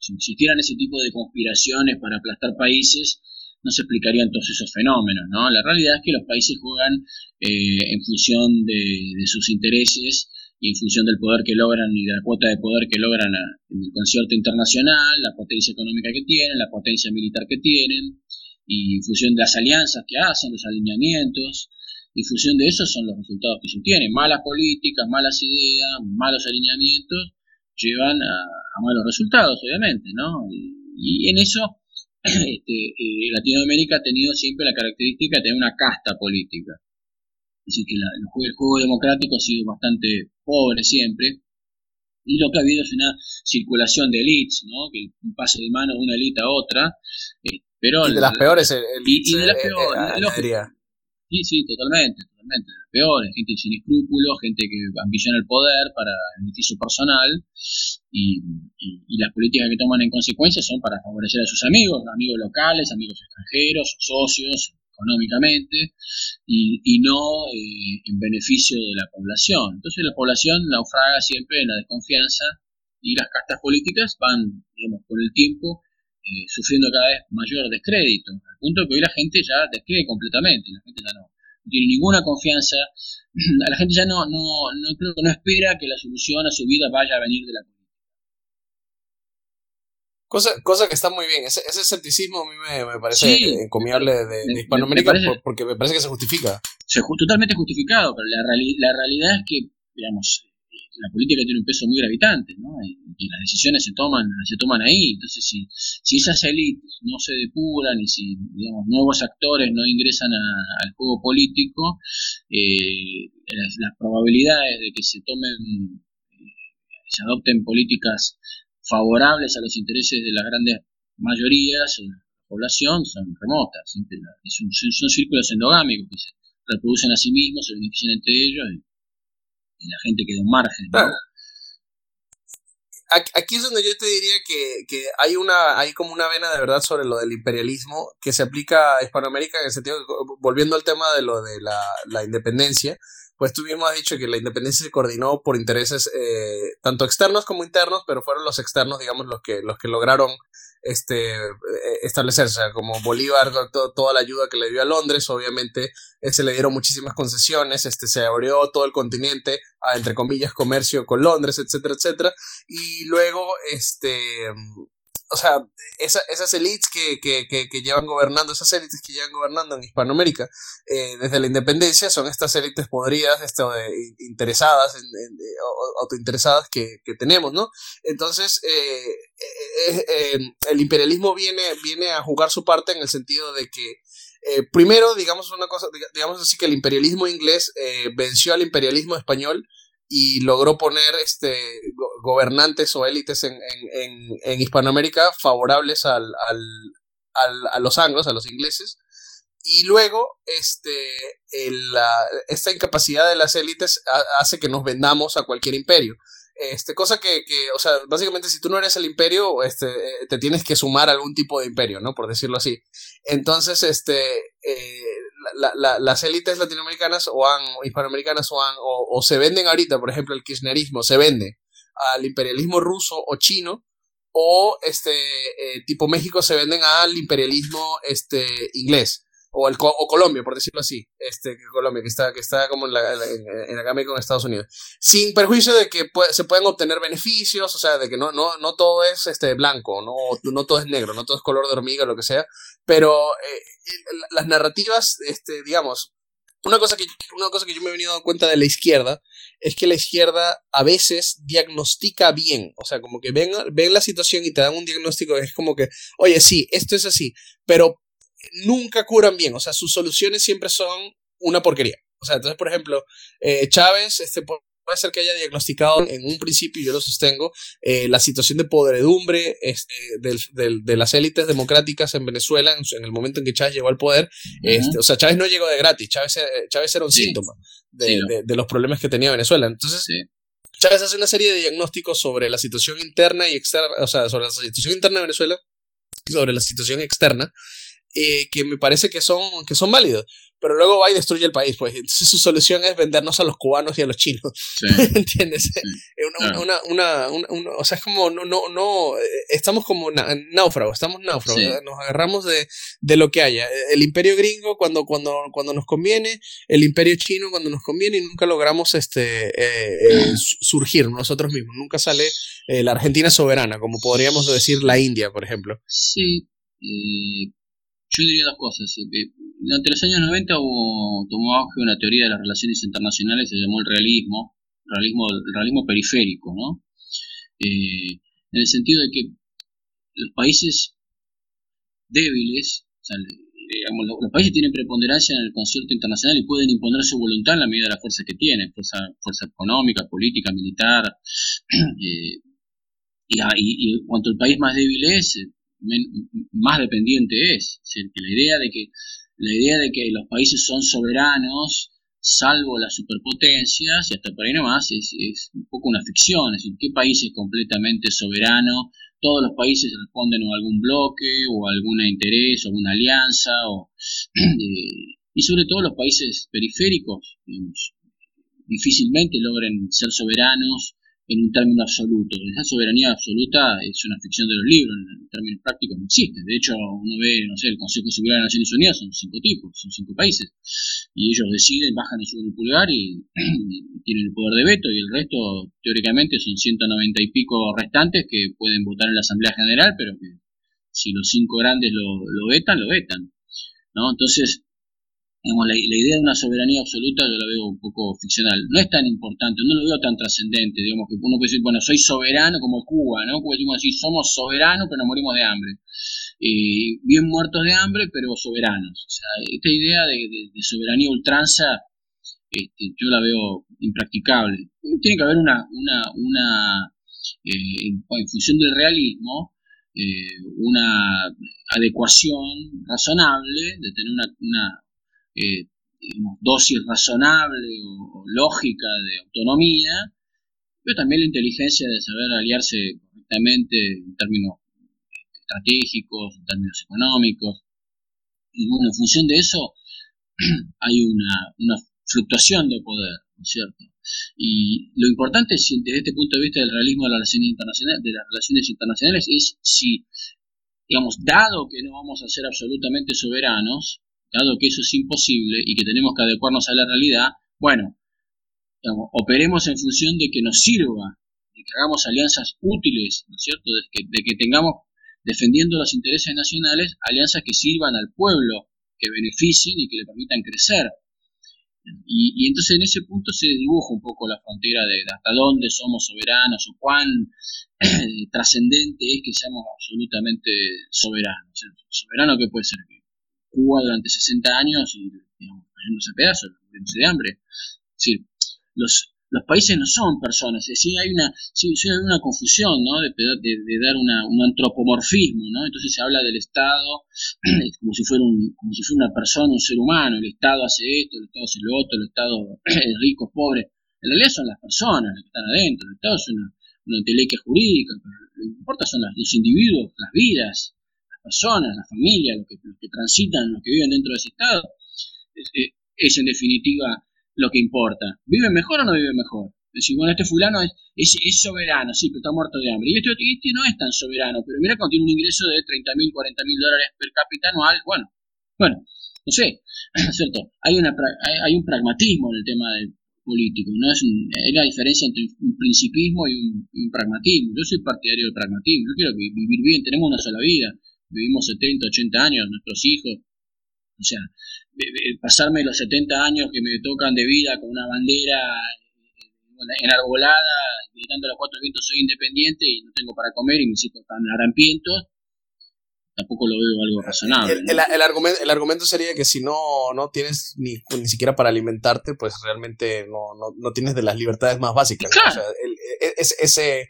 si, existieran ese tipo de conspiraciones para aplastar países, no se explicarían todos esos fenómenos. ¿no? La realidad es que los países juegan eh, en función de, sus intereses y en función del poder que logran y de la cuota de poder que logran en el concierto internacional, la potencia económica que tienen, la potencia militar que tienen, y en función de las alianzas que hacen, los alineamientos, en función de eso son los resultados que se obtienen. Malas políticas, malas ideas, malos alineamientos llevan a, malos resultados, obviamente, ¿no? Y, en eso este, eh, Latinoamérica ha tenido siempre la característica de tener una casta política. Así que el, juego, democrático ha sido bastante pobre siempre. Y lo que ha habido es una circulación de elites, ¿no? Que un pase de mano de una élite a otra. Eh, pero y de las peores elites. Y, de las peores. Sí, sí, totalmente, totalmente. Las peores, gente sin escrúpulos, gente que ambiciona el poder para beneficio personal y, las políticas que toman en consecuencia son para favorecer a sus amigos, amigos locales, amigos extranjeros, socios, económicamente y, no eh, en beneficio de la población. Entonces la población naufraga siempre en la desconfianza y las castas políticas van, digamos, con el tiempo eh, sufriendo cada vez mayor descrédito, al punto de que hoy la gente ya descree completamente, la gente ya no, tiene ninguna confianza, la gente ya no, no, no, creo que no espera que la solución a su vida vaya a venir de la política. Cosa, cosa que está muy bien, ese, ese escepticismo a mí me, me parece encomiable de, de, Hispanoamérica porque me parece que se justifica. Se, totalmente justificado, pero la, la realidad es que, digamos, la política tiene un peso muy gravitante, ¿no? Y, las decisiones se toman, se toman ahí. Entonces, si, si esas élites no se depuran y si, digamos, nuevos actores no ingresan al juego político, eh, las, probabilidades de que se tomen, eh, se adopten políticas favorables a los intereses de las grandes mayorías de la población son remotas. son, son círculos endogámicos que se reproducen a sí mismos, se benefician entre ellos. Y, y la gente queda un margen. Aquí es donde yo te diría que, que, hay una hay como una vena de verdad sobre lo del imperialismo que se aplica a Hispanoamérica en el sentido, volviendo al tema de lo de la, la independencia, pues tú mismo has dicho que la independencia se coordinó por intereses eh, tanto externos como internos, pero fueron los externos, digamos, los que, los que lograron este, eh, establecerse. como Bolívar, toda la ayuda que le dio a Londres, obviamente se le dieron muchísimas concesiones, este, se abrió todo el continente a, entre comillas, comercio con Londres, etcétera, etcétera. Y luego, este, o sea, esa, esas élites que, que, que, llevan gobernando, esas élites que llevan gobernando en Hispanoamérica eh, desde la independencia son estas élites podridas, esto, interesadas, en, autointeresadas que, que, tenemos, ¿no? Entonces, eh, eh, el imperialismo viene, viene a jugar su parte en el sentido de que primero, digamos una cosa, digamos así que el imperialismo inglés venció al imperialismo español y logró poner este, gobernantes o élites en, en, en, Hispanoamérica favorables al, al, al, a los anglos, a los ingleses. Y luego, este, esta incapacidad de las élites hace que nos vendamos a cualquier imperio. Este, cosa que, que, o sea, básicamente si tú no eres el imperio, este, te tienes que sumar a algún tipo de imperio, ¿no? Por decirlo así. Entonces, este, eh, las élites latinoamericanas o, han, hispanoamericanas o, han, o, se venden ahorita, por ejemplo, el kirchnerismo se vende al imperialismo ruso o chino, o este, eh, tipo México se venden al imperialismo este, inglés. o, el, o Colombia, por decirlo así, este, Colombia, que está, que está como en la, en, la gama con Estados Unidos, sin perjuicio de que se pueden obtener beneficios, o sea, de que no, no, no todo es este, blanco, no, no todo es negro, no todo es color de hormiga, lo que sea, pero eh, las narrativas, este, digamos, una cosa, que, una cosa que yo me he venido dando cuenta de la izquierda es que la izquierda a veces diagnostica bien, o sea, como que ven, ven la situación y te dan un diagnóstico, es como que, oye, sí, esto es así, pero nunca curan bien, o sea, sus soluciones siempre son una porquería. O sea, entonces, por ejemplo, eh, Chávez, este, puede ser que haya diagnosticado en un principio, yo lo sostengo, eh, la situación de podredumbre este, de las élites democráticas en Venezuela en, el momento en que Chávez llegó al poder. este, o sea, Chávez no llegó de gratis, Chávez, eh, Chávez era un síntoma de, de, los problemas que tenía Venezuela. Entonces, Chávez hace una serie de diagnósticos sobre la situación interna y externa, o sea, sobre la situación interna de Venezuela y sobre la situación externa, eh, que me parece que son, que son válidos pero luego va y destruye el país, pues. Entonces su solución es vendernos a los cubanos y a los chinos. ¿Entiendes? Una, una, una, una, o sea, es como, no, no, no, eh, estamos como náufragos, estamos náufragos, nos agarramos de, de, lo que haya. El imperio gringo cuando, cuando, cuando nos conviene, el imperio chino cuando nos conviene y nunca logramos este, eh, eh, surgir nosotros mismos. Nunca sale la Argentina soberana, como podríamos decir la India, por ejemplo. Sí. Yo diría dos cosas durante los años 90 hubo, tomó auge una teoría de las relaciones internacionales, se llamó el realismo, realismo, el realismo periférico, ¿no? Eh, en el sentido de que los países débiles, o sea, digamos, los, países tienen preponderancia en el concierto internacional y pueden imponer su voluntad en la medida de las fuerzas que tienen, fuerza, fuerza económica, política, militar, eh, y, y, y, cuanto el país más débil es, más dependiente es. que la idea de que la idea de que los países son soberanos, salvo las superpotencias, y hasta por ahí nomás, es, es un poco una ficción. Es decir, ¿qué país es completamente soberano? Todos los países responden a algún bloque, o algún interés, o alguna alianza, o, eh, y sobre todo los países periféricos, digamos, difícilmente logren ser soberanos en un término absoluto. Esa soberanía absoluta es una ficción de los libros, en términos prácticos no existe. De hecho, uno ve, no sé, el Consejo de Seguridad de las Naciones Unidas son cinco tipos, son cinco países. Y ellos deciden, bajan el suben el pulgar y, tienen el poder de veto y el resto, teóricamente, son 190 y pico restantes que pueden votar en la Asamblea General, pero que si los cinco grandes lo, lo vetan, lo vetan. ¿no? Entonces, la, idea de una soberanía absoluta yo la veo un poco ficcional. No es tan importante, no lo veo tan trascendente, digamos, que uno puede decir, bueno, soy soberano como Cuba, ¿no? Cuba decimos así, somos soberanos pero morimos de hambre. Eh, bien muertos de hambre, pero soberanos. O sea, esta idea de, soberanía ultranza, este, yo la veo impracticable. Tiene que haber una, una, una eh, en, función del realismo, eh, una adecuación razonable de tener una eh, dosis razonable o, lógica de autonomía, pero también la inteligencia de saber aliarse correctamente en términos estratégicos, en términos económicos. Y bueno, en función de eso hay una, fluctuación de poder, ¿no es cierto? Y lo importante desde este punto de vista del realismo de las relaciones internacionales, de las relaciones internacionales es si, digamos, dado que no vamos a ser absolutamente soberanos, dado que eso es imposible y que tenemos que adecuarnos a la realidad, bueno, operemos en función de que nos sirva, de que hagamos alianzas útiles, ¿no es cierto? De que, que tengamos, defendiendo los intereses nacionales, alianzas que sirvan al pueblo, que beneficien y que le permitan crecer. Y, entonces en ese punto se dibuja un poco la frontera de, hasta dónde somos soberanos o cuán trascendente es que seamos absolutamente soberanos. Soberano que puede ser Cuba durante 60 años y, digamos, cayéndose a pedazos, muriéndose de hambre. Decir, los, los países no son personas, es decir, hay una, sí, hay una confusión, ¿no? De, de, dar una, un antropomorfismo, ¿no? Entonces se habla del Estado como si fuera un, como si fuera una persona, un ser humano, el Estado hace esto, el Estado hace lo otro, el Estado es rico, pobre. En realidad son las personas las que están adentro, el Estado es una, una entelequia jurídica, pero lo que importa son los individuos, las vidas, personas, la familia, los que, que transitan, los que viven dentro de ese estado, es, en definitiva lo que importa. ¿Viven mejor o no viven mejor? Es decir, bueno, este fulano es, es, soberano, sí, pero está muerto de hambre. Y este, este no es tan soberano, pero mira cuando tiene un ingreso de 30 mil, 40 mil dólares per cápita anual, bueno, Bueno, no sé, ¿cierto? Hay, una, hay, un pragmatismo en el tema del político, ¿no? Es, hay una diferencia entre un principismo y un, pragmatismo. Yo soy partidario del pragmatismo, yo quiero vivir bien, tenemos una sola vida, vivimos 70, 80 años, nuestros hijos, o sea, pasarme los 70 años que me tocan de vida con una bandera eh, enarbolada, gritando a los cuatro vientos soy independiente y no tengo para comer y mis hijos están harampientos, tampoco lo veo algo razonable. El, el, argumento, el argumento sería que si no, no tienes ni, ni siquiera para alimentarte, pues realmente no, no, no tienes de las libertades más básicas. O sea, e, ese,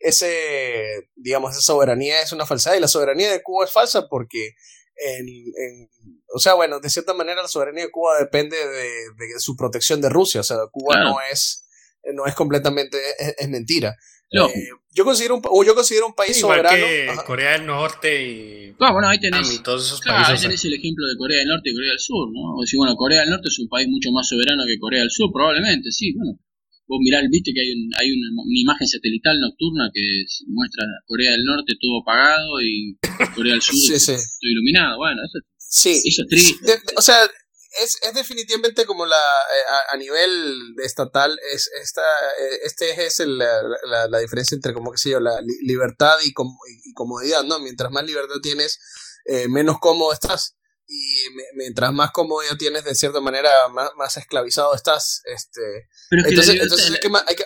ese, digamos, esa soberanía es una falsedad y la soberanía de Cuba es falsa porque en, o sea, bueno, de cierta manera la soberanía de Cuba depende de, su protección de Rusia, o sea, Cuba no es no es completamente es mentira. Eh, yo considero un, yo considero un país Igual soberano. Que Corea del Norte y. Bueno, ahí tenés. todos esos países, ahí tenés el ejemplo de Corea del Norte y Corea del Sur, ¿no? O decir, bueno, Corea del Norte es un país mucho más soberano que Corea del Sur, probablemente, sí, bueno. Vos mirá, viste que hay, un, hay una, imagen satelital nocturna que muestra Corea del Norte todo apagado y Corea del Sur todo iluminado. Bueno, eso, sí. eso es triste. o sea, es, es definitivamente como la eh, a, nivel estatal es esta eh, este es el, la, la, diferencia entre como que sé yo la libertad y, y, comodidad no mientras más libertad tienes eh, menos cómodo estás y mientras más comodidad tienes de cierta manera más, más esclavizado estás este entonces entonces hay que, hay que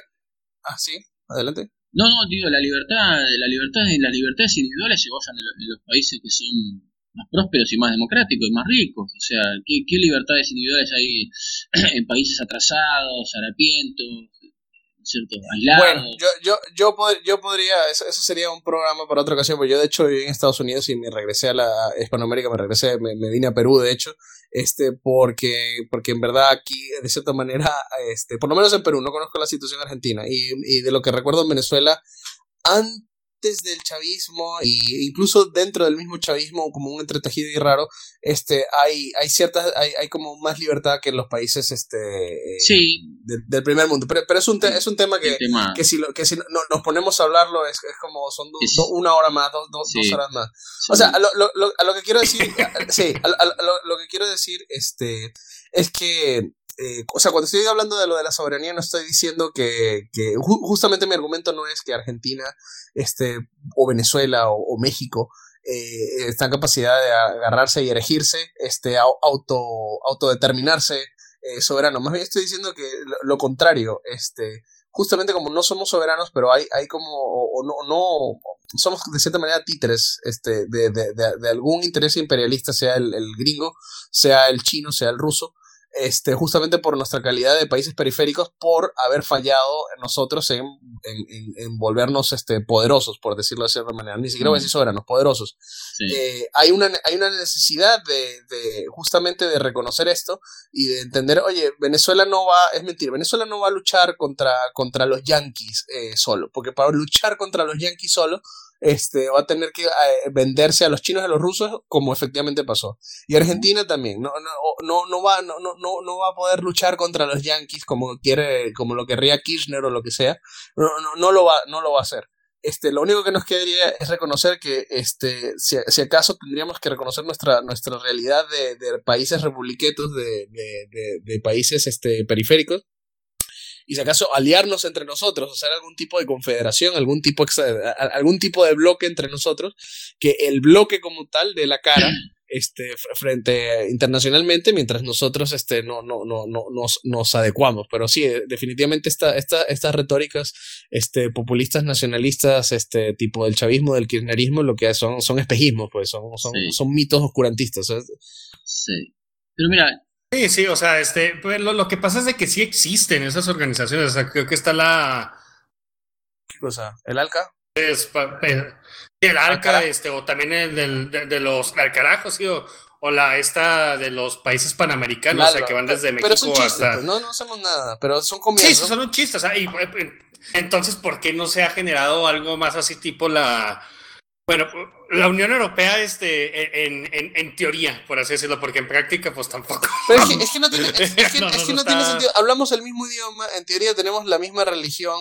ah sí adelante no no digo la libertad la libertad las libertades individuales se gozan en los países que son más prósperos y más democráticos y más ricos. O sea, ¿qué, qué libertades individuales hay en países atrasados, harapientos, ¿cierto? Aislados. Bueno, yo, yo, yo, yo podría, eso, eso, sería un programa para otra ocasión, porque yo de hecho viví en Estados Unidos y me regresé a la Hispanoamérica, me regresé, me, me vine a Perú de hecho, este, porque, porque en verdad aquí, de cierta manera, este, por lo menos en Perú, no conozco la situación argentina, y, y de lo que recuerdo en Venezuela, han del chavismo e incluso dentro del mismo chavismo como un entretejido y raro este hay hay ciertas hay, hay como más libertad que en los países este sí. del primer mundo. Pero, pero es un es un tema que, que si lo, que si no, nos ponemos a hablarlo es, es como son una hora más dos, dos horas más. O sea a lo, lo, a lo que quiero decir sí a, lo, lo que quiero decir este es que eh, o sea, cuando estoy hablando de lo de la soberanía, no estoy diciendo que, justamente mi argumento no es que Argentina, este, o Venezuela o, México eh, están en capacidad de agarrarse y erigirse, este, auto, autodeterminarse eh, soberano. Más bien estoy diciendo que lo, contrario, este, justamente como no somos soberanos, pero hay, hay como, o, no, no, somos de cierta manera títeres este, de, algún interés imperialista, sea el, gringo, sea el chino, sea el ruso, este, justamente por nuestra calidad de países periféricos, por haber fallado nosotros en, en, volvernos este, poderosos, por decirlo de cierta manera. Ni siquiera voy a decir soberanos, poderosos. Eh, hay, una, hay una necesidad de, de, justamente de reconocer esto y de entender, oye, Venezuela no va, es mentir, Venezuela no va a luchar contra, contra los yanquis eh, solo, porque para luchar contra los yanquis solo, este, va a tener que eh, venderse a los chinos y a los rusos como efectivamente pasó. Y Argentina también, no, no, no, no, va, no, no, no va a poder luchar contra los yanquis como quiere, como lo querría Kirchner o lo que sea. No, no, no lo va, no lo va a hacer. Este, lo único que nos quedaría es reconocer que, este, si, si acaso tendríamos que reconocer nuestra, nuestra realidad de, de países republiquetos, de, de, de, países este, periféricos, y si acaso aliarnos entre nosotros, hacer algún tipo de confederación, algún tipo, algún tipo de bloque entre nosotros, que el bloque como tal de la cara este, frente internacionalmente, mientras nosotros este, no, no, no, no nos, nos adecuamos. Pero sí, eh, definitivamente esta, esta, estas retóricas este, populistas, nacionalistas, este, tipo del chavismo, del kirchnerismo, lo que son, son espejismos, pues son, son, son mitos oscurantistas. Sí. Pero mira, Sí, sí, o sea, este, pues lo, que pasa es de que sí existen esas organizaciones, o sea, creo que está la... ¿Qué cosa? ¿El ALCA? Es, el ALCA, este, o también el del, de, los, al carajo, sí, o, la esta de los países panamericanos, o sea, que van desde México hasta... Pues, no, no hacemos nada, pero son comidas. Sí, son un chiste, o sea, y, entonces, ¿por qué no se ha generado algo más así tipo la bueno, la Unión Europea, este, en, en, en, teoría, por así decirlo, porque en práctica, pues tampoco. Pero es que, es que no tiene, es, que, no, tiene sentido. Hablamos el mismo idioma, en teoría tenemos la misma religión,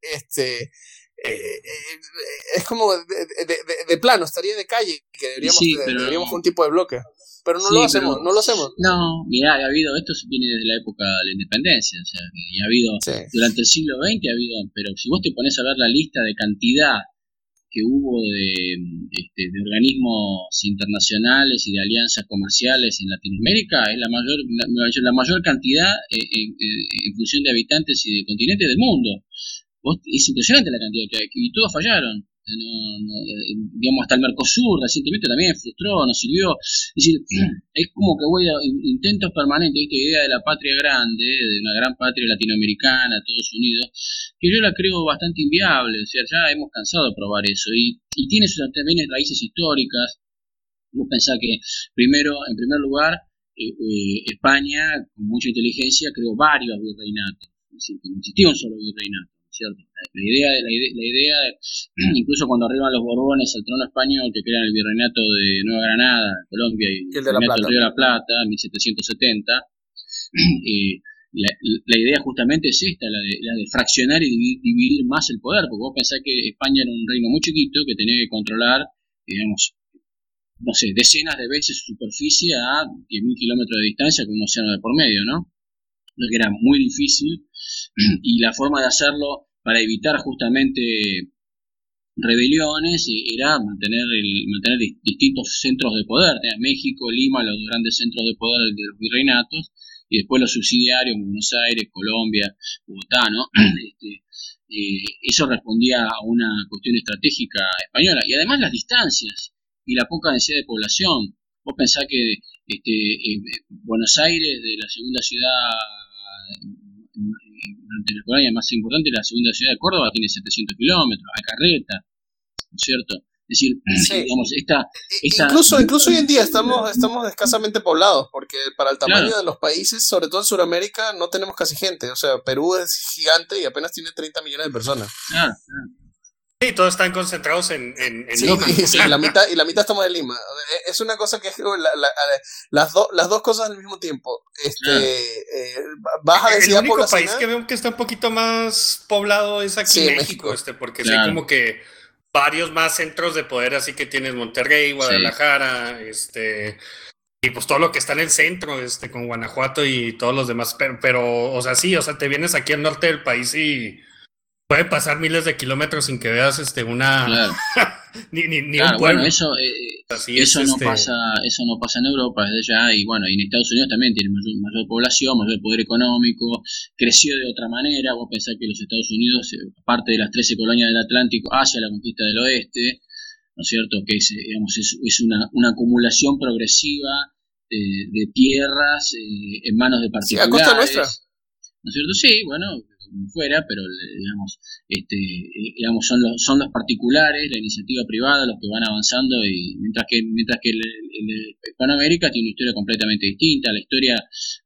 este, eh, es como de, plano, estaría de calle, que deberíamos, sí, deberíamos un tipo de bloque. Pero no lo hacemos, no lo hacemos. No, mira, ha habido, esto viene desde la época de la independencia, o sea, y ha habido, durante el siglo XX ha habido, pero si vos te pones a ver la lista de cantidad que hubo de, este, de organismos internacionales y de alianzas comerciales en Latinoamérica, es la mayor, la, mayor cantidad en, en, función de habitantes y de continentes del mundo. es impresionante la cantidad y todos fallaron no, eh, digamos, hasta el Mercosur recientemente también frustró, nos sirvió. Es decir, es como que voy a intentos permanentes, esta idea de la patria grande, de una gran patria latinoamericana, Estados Unidos, que yo la creo bastante inviable, o sea, ya hemos cansado de probar eso, y, y tiene sus, también raíces históricas. Vos pensás que, primero, en primer lugar, eh, eh, España, con mucha inteligencia, creó varios virreinatos, es decir, que no existía un solo virreinato la idea, la idea, la idea incluso cuando arriban los Borbones al trono español, que crean el virreinato de Nueva Granada, Colombia, y el, de la Plata. Río de la Plata, en 1770, la, la, idea justamente es esta, la de, la de fraccionar y dividir, más el poder, porque vos pensás que España era un reino muy chiquito que tenía que controlar, digamos, no sé, decenas de veces su superficie a 10.000 kilómetros de distancia con un océano de por medio, ¿no? Lo que era muy difícil y la forma de hacerlo para evitar justamente rebeliones era mantener el, mantener distintos centros de poder, México, Lima, los grandes centros de poder de los virreinatos, y después los subsidiarios, Buenos Aires, Colombia, Bogotá, ¿no? Este, eh, eso respondía a una cuestión estratégica española, y además las distancias y la poca densidad de población. Vos pensás que este, eh, Buenos Aires, de la segunda ciudad durante la colonia más importante, la segunda ciudad de Córdoba tiene 700 kilómetros, a carreta, ¿no es cierto? Es decir, digamos, esta, Incluso, incluso hoy en día estamos, estamos escasamente poblados, porque para el tamaño de los países, sobre todo en Sudamérica, no tenemos casi gente. O sea, Perú es gigante y apenas tiene 30 millones de personas. Claro, claro. Sí, todos están concentrados en, en, sí, sí, la mitad, y la mitad estamos en Lima. Es una cosa que es la, la, las, las dos cosas al mismo tiempo. Este, eh, baja densidad El único país que veo que está un poquito más poblado es aquí en México, este, porque hay como que varios más centros de poder, así que tienes Monterrey, Guadalajara, este y pues todo lo que está en el centro, este, con Guanajuato y todos los demás, pero, pero, o sea, sí, o sea, te vienes aquí al norte del país y puede pasar miles de kilómetros sin que veas este una ni, ni, ni un pueblo. Bueno, eso eh, eso no este pasa eso no pasa en Europa desde ya y bueno y en Estados Unidos también tiene mayor, mayor población mayor poder económico creció de otra manera vos pensás que los Estados Unidos eh, aparte de las 13 colonias del Atlántico hacia la conquista del oeste no es cierto que es digamos es, es una, una acumulación progresiva de, de tierras eh, en manos de particulares sí, a costa nuestra ¿no es cierto? Sí, bueno, fuera, pero digamos, este, eh, digamos son los, son los particulares, la iniciativa privada, los que van avanzando y mientras que mientras que el, Hispanoamérica tiene una historia completamente distinta, la historia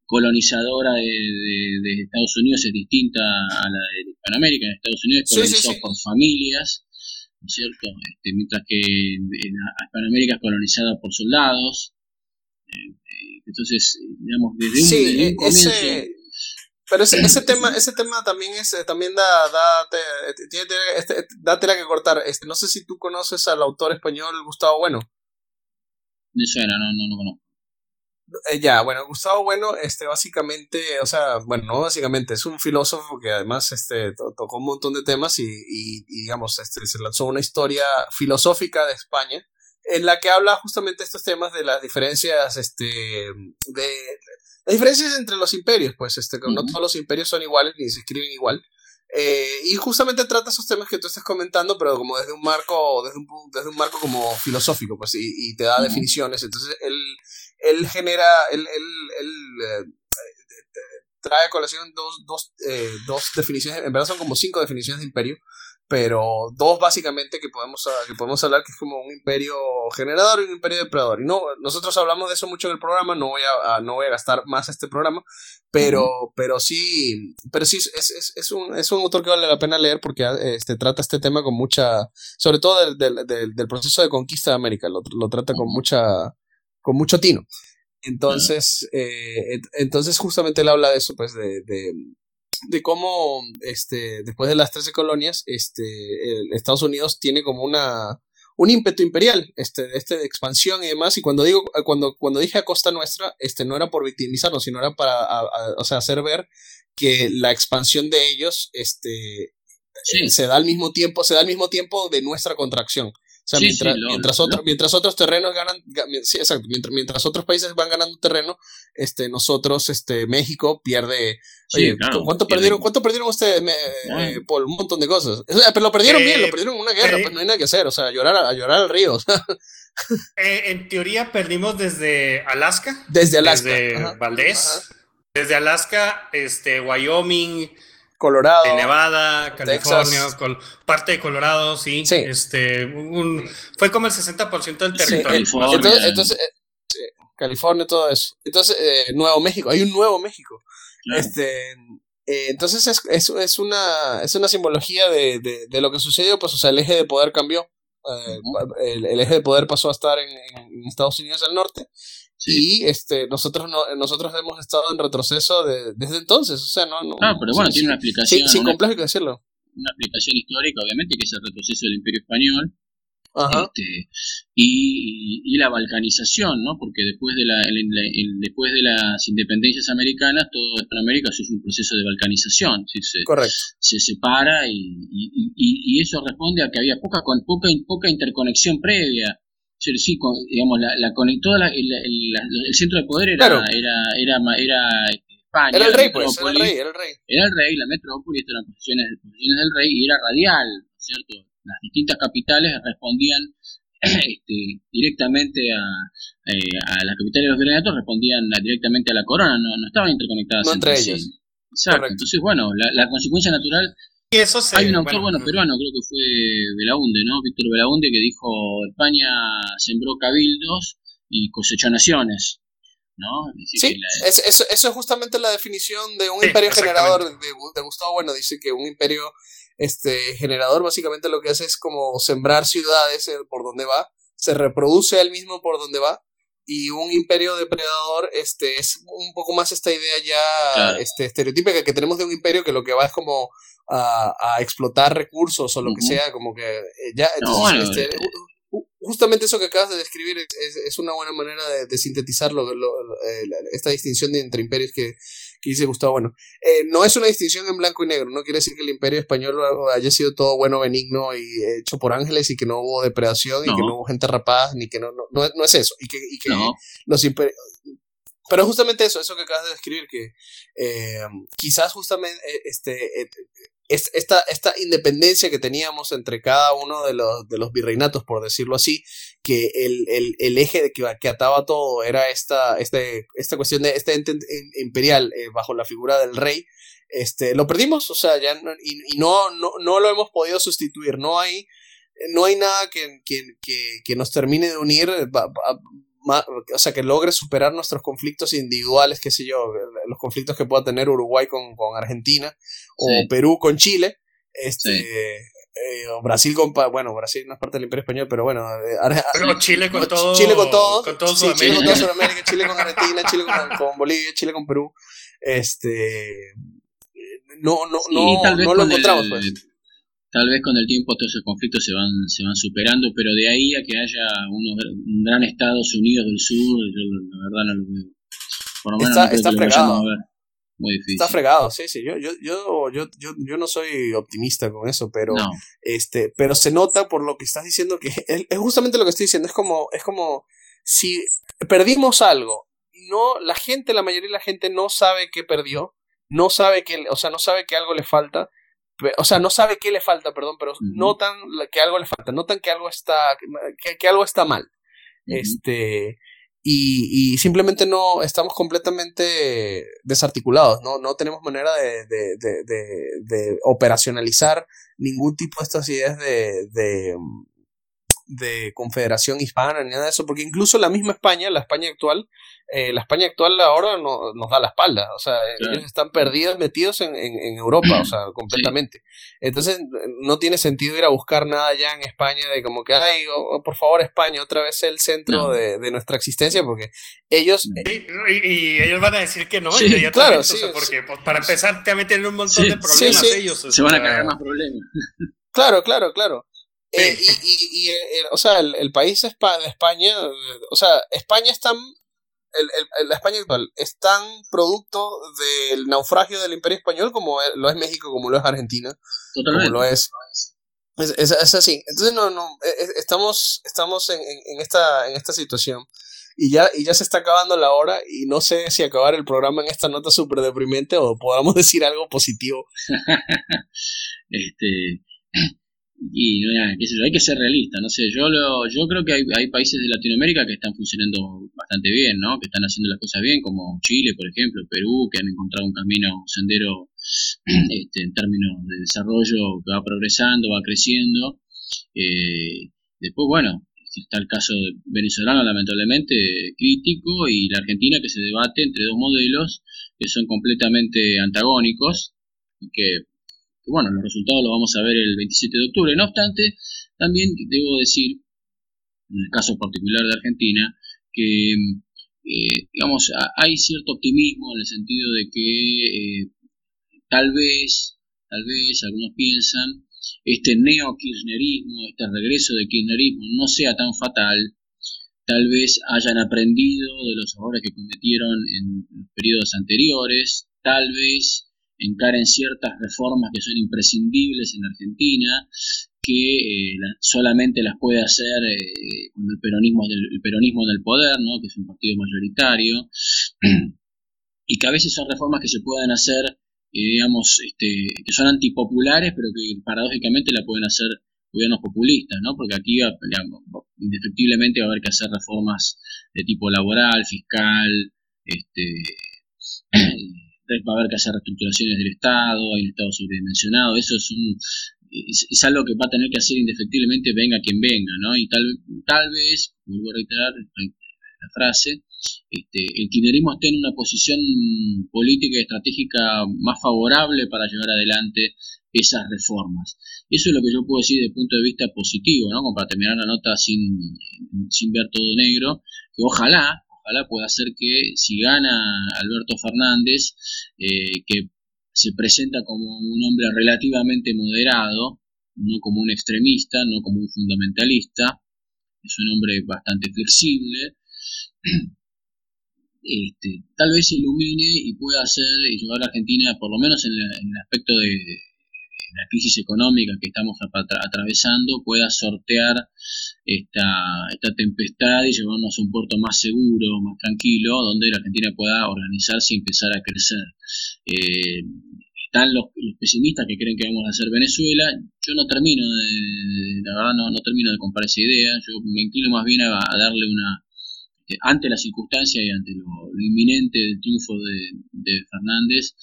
colonizadora de, Estados Unidos es distinta a la de Hispanoamérica, en Estados Unidos es colonizado por familias, ¿no es cierto? Este, mientras que en, Hispanoamérica es colonizada por soldados. Eh, eh, entonces, digamos, desde un, comienzo pero ese, ese tema, ese tema también es, eh, también da, da, tiene, este, da tela que cortar. Este, no sé si tú conoces al autor español Gustavo Bueno. Me suena, no, no lo conozco. Eh, ya, bueno, Gustavo Bueno, este, básicamente, o sea, bueno, no básicamente, es un filósofo que además, este, tocó un montón de temas y, y, digamos, este, se lanzó una historia filosófica de España en la que habla justamente estos temas de las diferencias, este, de la diferencia es entre los imperios, pues, este, no todos los imperios son iguales ni se escriben igual. Eh, y justamente trata esos temas que tú estás comentando, pero como desde un marco, desde un, desde un marco como filosófico, pues, y, te da definiciones. Entonces, él, él genera, él, él, él eh, trae a colación dos, dos, eh, dos definiciones, en verdad son como cinco definiciones de imperio, pero dos básicamente que podemos, ah, que podemos hablar que es como un imperio generador y un imperio depredador. Y no, nosotros hablamos de eso mucho en el programa, no voy a, no voy a gastar más este programa, pero, pero sí, pero sí es, es, es, un, es un autor que vale la pena leer porque ah, este, trata este tema con mucha, sobre todo del, del, del, proceso de conquista de América, lo, lo trata con mucha, con mucho tino. Entonces, eh, entonces justamente él habla de eso, pues, de, de de cómo este, después de las 13 colonias, este, Estados Unidos tiene como una, un ímpetu imperial, este, este de expansión y demás. Y cuando digo, cuando, cuando dije a costa nuestra, este, no era por victimizarnos, sino era para o sea, hacer ver que la expansión de ellos, este, se da al mismo tiempo, se da al mismo tiempo de nuestra contracción. O sea, mientras, mientras, otros, mientras otros terrenos ganan, sí, exacto, mientras, mientras otros países van ganando terreno, este, nosotros, este, México pierde. Oye, ¿cuánto perdieron, cuánto perdieron ustedes eh, por un montón de cosas? pero lo perdieron bien, lo perdieron en una guerra, pues no hay nada que hacer, o sea, llorar a, llorar al río. Eh, en teoría perdimos desde Alaska. Desde Alaska. Desde Valdés. Desde Alaska, este, Wyoming, Colorado, de Nevada, California, parte de Colorado, sí. Este, un, fue como el 60% del territorio. entonces, eh, California, todo eso. Entonces, eh, Nuevo México, hay un Nuevo México. Este, eh, entonces es, es, es, una, es una simbología de, de, de, lo que sucedió, pues, o sea, el eje de poder cambió. el, el, eje de poder pasó a estar en, en Estados Unidos del Norte y este, nosotros no, nosotros hemos estado en retroceso desde entonces, o sea, no, no Ah, pero bueno, tiene una explicación. Sin, complejo que decirlo. Una explicación histórica, obviamente, que es el retroceso del Imperio Español. Este, y, y, la balcanización, ¿no? Porque después de, la, después de las independencias americanas, todo Hispanoamérica sufre un proceso de balcanización. ¿sí? Se, Correcto. Se separa y, y, eso responde a que había poca, con, poca, poca interconexión previa sí, digamos, la, la conectó, el, centro de poder era, era, era, era este, España. Era el rey, pues, era el rey, era el rey. Era el rey, la metrópoli, estas eran posiciones, posiciones del rey y era radial, ¿cierto? Las distintas capitales respondían este, directamente a, eh, a las capitales de los virreinatos, respondían directamente a la corona, no, no estaban interconectadas no entre, ellas. Exacto. Entonces, bueno, la, la consecuencia natural hay un autor, bueno, peruano, creo que fue Belaunde, ¿no? Víctor Belaunde, que dijo, España sembró cabildos y cosechó naciones. ¿no? sí, eso, es justamente la definición de un imperio generador de, Gustavo Bueno. Dice que un imperio este, generador básicamente lo que hace es como sembrar ciudades eh, por donde va, se reproduce él mismo por donde va y un imperio depredador este es un poco más esta idea ya este estereotípica que tenemos de un imperio que lo que va es como a, a explotar recursos o lo que sea como que eh, ya este, eh, justamente eso que acabas de describir es, es una buena manera de, de sintetizar lo, eh, esta distinción de entre imperios que, que dice Gustavo. Bueno, eh, no es una distinción en blanco y negro, no quiere decir que el imperio español haya sido todo bueno, benigno y hecho por ángeles y que no hubo depredación y que no hubo gente rapada, ni que no, no, no, es eso. Y que, y que los imperios... Pero justamente eso, eso que acabas de describir, que eh, quizás justamente este, esta, esta independencia que teníamos entre cada uno de los, de los virreinatos, por decirlo así, que el, el, eje de que, que, ataba todo era esta, este, esta cuestión de este ente imperial eh, bajo la figura del rey, este, lo perdimos, o sea, ya y, y, no, no, no lo hemos podido sustituir, no hay, no hay nada que, que, que nos termine de unir o sea, que logre superar nuestros conflictos individuales, qué sé yo, los conflictos que pueda tener Uruguay con, con Argentina, o Perú con Chile, este, eh, o Brasil con, bueno, Brasil no es parte del Imperio Español, pero bueno, eh, pero Chile con todo, Chile con todo, con todo Chile con Sudamérica, Chile con Argentina, Chile con, Bolivia, Chile con Perú, este, no, no, no, no lo encontramos, pues Tal vez con el tiempo todos esos conflictos se van, se van superando, pero de ahí a que haya unos, un gran Estados Unidos del Sur, yo la verdad no lo veo. Por lo menos está, está fregado. Muy difícil. Está fregado, sí, sí. Yo, yo, yo, yo, yo, yo no soy optimista con eso, pero este, pero se nota por lo que estás diciendo que es justamente lo que estoy diciendo. Es como, es como si perdimos algo, no, la gente, la mayoría de la gente no sabe qué perdió, no sabe que, o sea, no sabe que algo le falta o sea, no sabe qué le falta, perdón, pero notan que algo le falta, notan que algo está, que, algo está mal. Este, y, y, simplemente no estamos completamente desarticulados, no, no tenemos manera de, de, de, de, operacionalizar ningún tipo de estas ideas de, de confederación hispana ni nada de eso, porque incluso la misma España, la España actual, eh, la España actual ahora no, nos da la espalda, o sea, ellos están perdidos, metidos en, en, Europa, o sea, completamente. Entonces, no tiene sentido ir a buscar nada ya en España de como que, ay, oh, oh, por favor, España, otra vez el centro de, de, nuestra existencia, porque ellos... Y, ellos van a decir que no, claro, sí, porque pues, para empezar te meten un montón de problemas ellos. Se van a cargar más problemas. Claro, claro, claro. Eh, y, y, eh, o sea, el, el país de España, o sea, España es tan, el, el, la España actual es tan producto del naufragio del imperio español como lo es México, como lo es Argentina, Totalmente. como lo es. Es, es, así. Entonces, no, no, e, e, estamos, estamos en, en, esta, en esta situación. Y ya, y ya se está acabando la hora y no sé si acabar el programa en esta nota súper deprimente o podamos decir algo positivo. este, y qué sé yo, hay que ser realista, no sé, yo lo, yo creo que hay, hay países de Latinoamérica que están funcionando bastante bien, ¿no? Que están haciendo las cosas bien, como Chile, por ejemplo, Perú, que han encontrado un camino, un sendero este, en términos de desarrollo que va progresando, va creciendo. Eh, después, bueno, está el caso venezolano, lamentablemente, crítico, y la Argentina que se debate entre dos modelos que son completamente antagónicos y que bueno, los resultados los vamos a ver el 27 de octubre. No obstante, también debo decir, en el caso particular de Argentina, que eh, digamos, hay cierto optimismo en el sentido de que eh, tal vez, tal vez algunos piensan, este neo-kirchnerismo, este regreso de kirchnerismo no sea tan fatal, tal vez hayan aprendido de los errores que cometieron en periodos anteriores, tal vez encaren ciertas reformas que son imprescindibles en Argentina, que eh, solamente las puede hacer eh, con el peronismo, del, peronismo en el poder, ¿no? que es un partido mayoritario, y que a veces son reformas que se pueden hacer, eh, digamos, este, que son antipopulares, pero que paradójicamente la pueden hacer gobiernos populistas, ¿no? porque aquí indefectiblemente va a haber que hacer reformas de tipo laboral, fiscal, este, va a haber que hacer reestructuraciones del Estado, hay un Estado sobredimensionado, eso es un es, algo que va a tener que hacer indefectiblemente venga quien venga, ¿no? Y tal, tal vez, vuelvo a reiterar la frase, este, el kirchnerismo esté en una posición política y estratégica más favorable para llevar adelante esas reformas. Eso es lo que yo puedo decir desde el punto de vista positivo, ¿no? Como para terminar la nota sin, sin ver todo negro, que ojalá, ojalá pueda ser que si gana Alberto Fernández, eh, que se presenta como un hombre relativamente moderado, no como un extremista, no como un fundamentalista, es un hombre bastante flexible, este, tal vez ilumine y pueda hacer y llevar a la Argentina, por lo menos en, el aspecto de, la crisis económica que estamos atravesando, pueda sortear esta, esta tempestad y llevarnos a un puerto más seguro, más tranquilo, donde la Argentina pueda organizarse y empezar a crecer. Eh, están los, pesimistas que creen que vamos a hacer Venezuela. Yo no termino de, la verdad no, no termino de comprar esa idea. Yo me inclino más bien a, darle una, este, ante la circunstancia y ante lo, inminente del triunfo de, de, Fernández,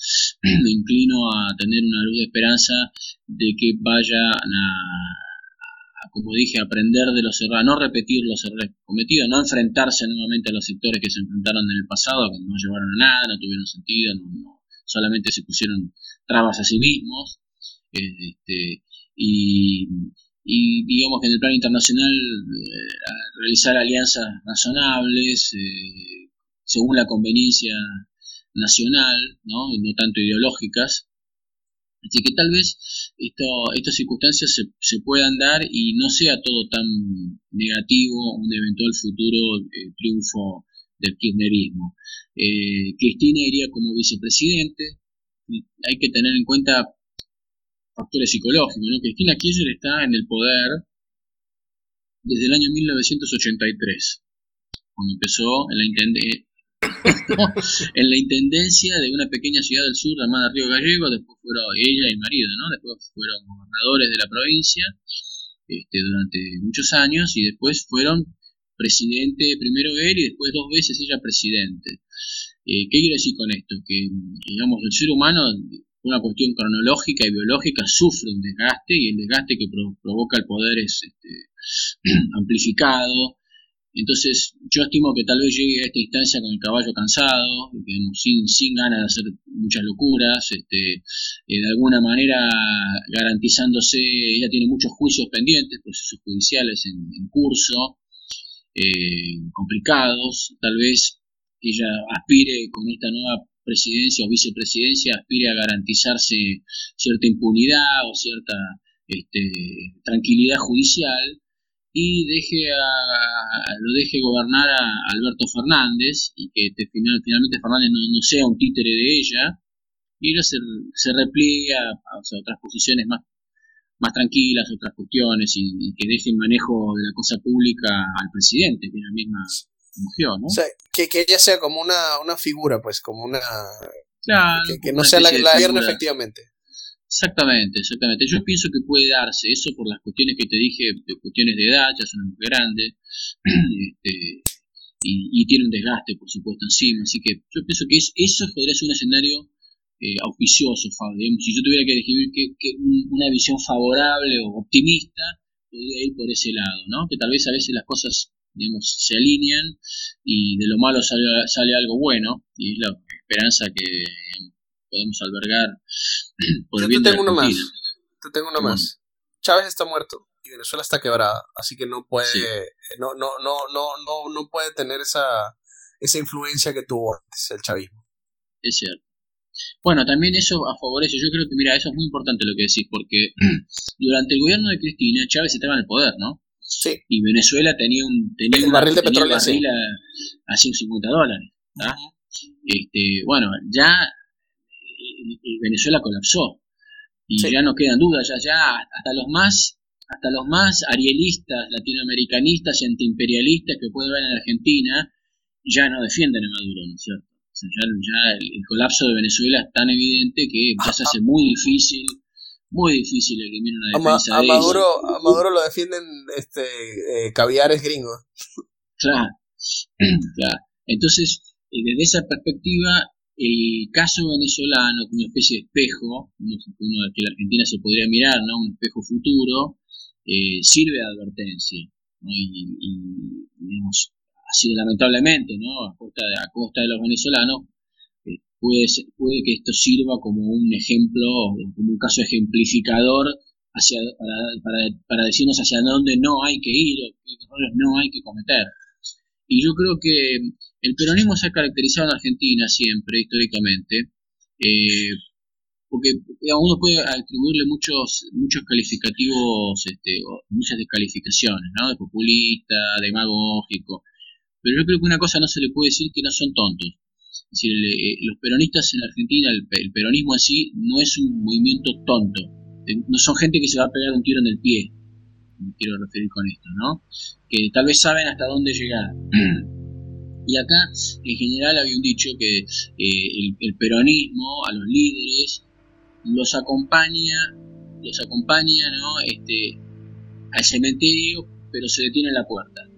me inclino a tener una luz de esperanza de que vayan a, como dije, aprender de los errores, no repetir los errores cometidos, no enfrentarse nuevamente a los sectores que se enfrentaron en el pasado, que no llevaron a nada, no tuvieron sentido, no, solamente se pusieron trabas a sí mismos. Este, y, digamos que en el plano internacional eh, realizar alianzas razonables eh, según la conveniencia nacional, ¿no? y no tanto ideológicas, Así que tal vez esto, estas circunstancias se, se, puedan dar y no sea todo tan negativo un eventual futuro eh, triunfo del kirchnerismo. Cristina iría como vicepresidente. Hay que tener en cuenta factores psicológicos. ¿no? Cristina Kirchner está en el poder desde el año 1983, cuando empezó en la, en la intendencia de una pequeña ciudad del sur llamada Río Gallego, después fueron ella y el marido, ¿no? Después fueron gobernadores de la provincia este, durante muchos años y después fueron presidente, primero él y después dos veces ella presidente. Eh, ¿Qué quiero decir con esto? Que, digamos, el ser humano, una cuestión cronológica y biológica, sufre un desgaste y el desgaste que provoca el poder es este, amplificado. Entonces, yo estimo que tal vez llegue a esta instancia con el caballo cansado, sin, sin ganas de hacer muchas locuras, este, eh, de alguna manera garantizándose, ella tiene muchos juicios pendientes, procesos judiciales en, curso, eh, complicados, tal vez ella aspire con esta nueva presidencia o vicepresidencia, aspire a garantizarse cierta impunidad o cierta este, tranquilidad judicial, y deje a, lo deje gobernar a Alberto Fernández y que final, finalmente Fernández no, sea un títere de ella y ella se, se repliegue a, otras posiciones más, más tranquilas, otras cuestiones y, que deje el manejo de la cosa pública al presidente, que es la misma ¿no? O sea, que, que ella sea como una, una figura, pues, como una... que, no sea la, la efectivamente. Exactamente, exactamente. Yo pienso que puede darse eso por las cuestiones que te dije, de cuestiones de edad, ya son muy grandes, este, y, tiene un desgaste, por supuesto, encima. Así que yo pienso que eso podría ser un escenario eh, auspicioso, Si yo tuviera que describir que, una visión favorable o optimista, podría ir por ese lado, ¿no? Que tal vez a veces las cosas, digamos, se alinean y de lo malo sale, sale algo bueno, y es la esperanza que podemos albergar por Yo te tengo uno más. Te tengo uno más. Chávez está muerto y Venezuela está quebrada, así que no puede, no, no, no, no, no, no puede tener esa, esa influencia que tuvo antes el chavismo. Es cierto. Bueno, también eso favorece, yo creo que, mira, eso es muy importante lo que decís, porque durante el gobierno de Cristina, Chávez estaba en el poder, ¿no? Sí. Y Venezuela tenía un, tenía el barril de petróleo a, 150 dólares. este, bueno, ya Venezuela colapsó y ya no quedan dudas, ya, ya hasta los más hasta los más arielistas, latinoamericanistas y antiimperialistas que puede haber en Argentina ya no defienden a Maduro, ¿no es cierto? ya, el, colapso de Venezuela es tan evidente que ya se hace muy difícil, muy difícil eliminar una defensa a, de Maduro, A Maduro lo defienden este, eh, caviares gringos. Claro, claro. Entonces, eh, desde esa perspectiva, el caso venezolano como una especie de espejo, uno, que la Argentina se podría mirar, ¿no? un espejo futuro, eh, sirve de advertencia. Y, digamos, así lamentablemente, ¿no? a, costa de, a costa de los venezolanos, puede, puede que esto sirva como un ejemplo, como un caso ejemplificador hacia, para, para, decirnos hacia dónde no hay que ir o qué errores no hay que cometer. Y yo creo que el peronismo se ha caracterizado en Argentina siempre, históricamente, eh, porque uno puede atribuirle muchos muchos calificativos, este, muchas descalificaciones, ¿no? De populista, demagógico. Pero yo creo que una cosa no se le puede decir que no son tontos. Es decir, eh, los peronistas en Argentina, el, peronismo en sí, no es un movimiento tonto. No son gente que se va a pegar un tiro en el pie. Me quiero referir con esto, ¿no? Que tal vez saben hasta dónde llegar. Y acá, en general, había un dicho que eh, el, peronismo a los líderes los acompaña, los acompaña, ¿no? Este, al cementerio, pero se detiene en la puerta.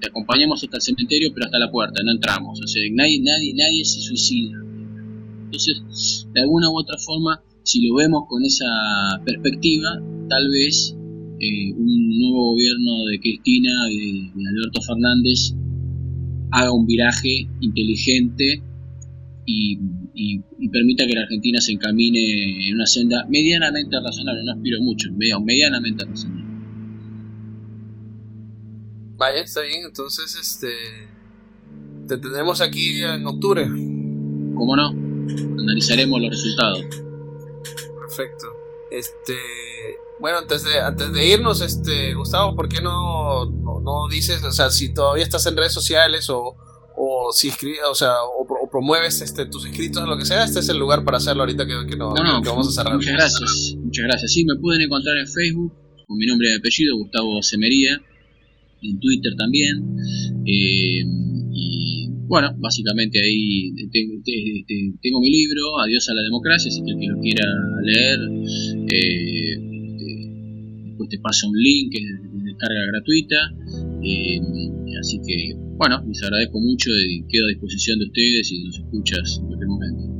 Te, acompañamos hasta el cementerio, pero hasta la puerta, no entramos. Nadie, nadie, nadie se suicida. Entonces, de alguna u otra forma, si lo vemos con esa perspectiva, tal vez eh, un nuevo gobierno de Cristina y de Alberto Fernández haga un viraje inteligente y, permita que la Argentina se encamine en una senda medianamente razonable, no aspiro mucho, medianamente razonable. Vaya, está bien, entonces este te tendremos aquí en octubre. ¿Cómo no? Analizaremos los resultados. Perfecto. Este bueno, antes de, antes de irnos, este, Gustavo, ¿por qué no, no, dices, o sea, si todavía estás en redes sociales o, o si o sea, o, promueves este, tus inscritos o lo que sea, este es el lugar para hacerlo ahorita que, que, no, vamos a cerrar. Muchas gracias, muchas gracias. Sí, me pueden encontrar en Facebook con mi nombre y apellido, Gustavo Semería, en Twitter también. Eh, y bueno, básicamente ahí tengo, mi libro, Adiós a la democracia, si el que lo quiera leer. Eh, después te pasa un link de descarga gratuita. Eh, así que, bueno, les agradezco mucho y quedo a disposición de ustedes y nos escuchas en cualquier momento.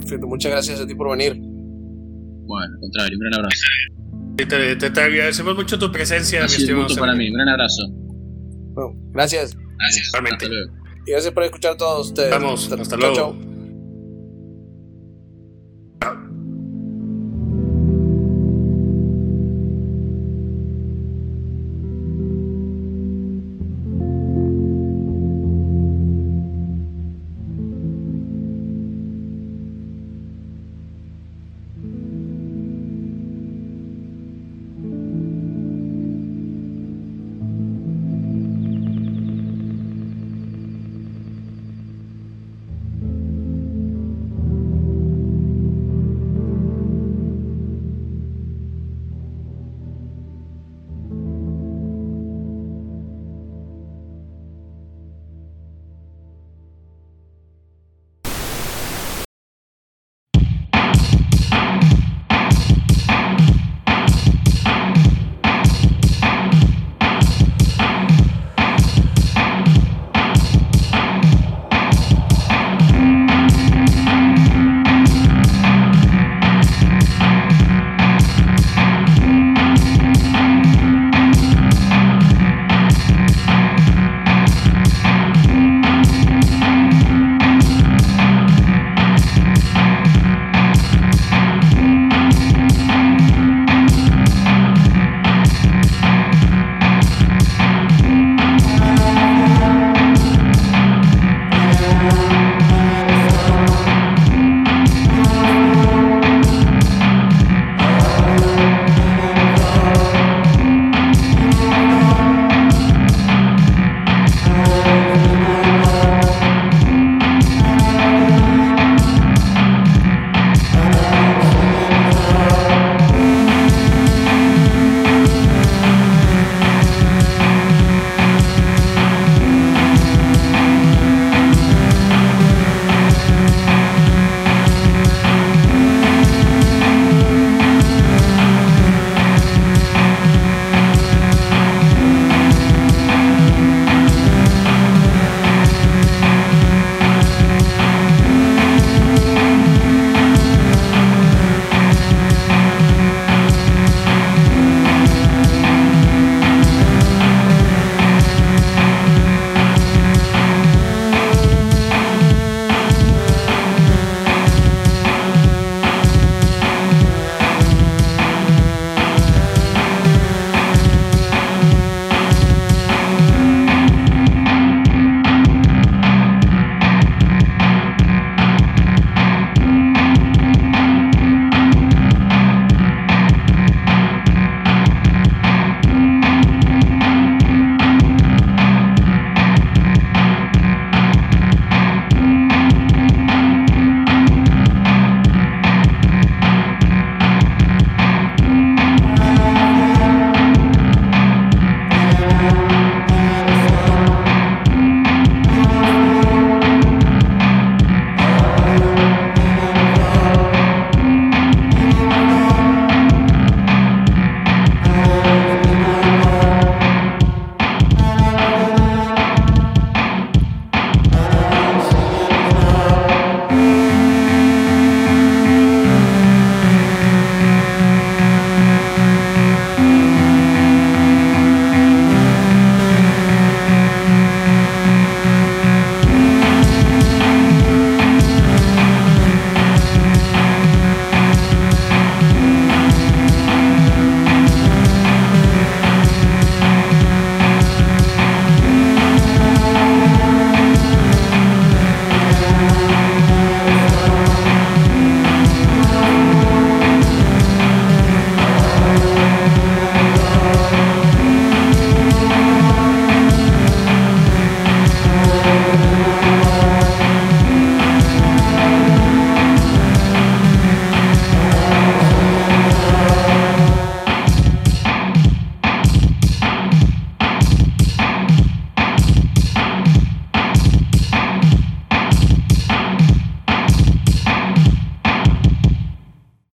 Perfecto, muchas gracias a ti por venir. Bueno, al contrario, un gran abrazo. Te, agradecemos mucho tu presencia. Sido un gusto para mí. Un gran abrazo. gracias. Gracias. Y gracias por escuchar a todos ustedes. Vamos, hasta, luego.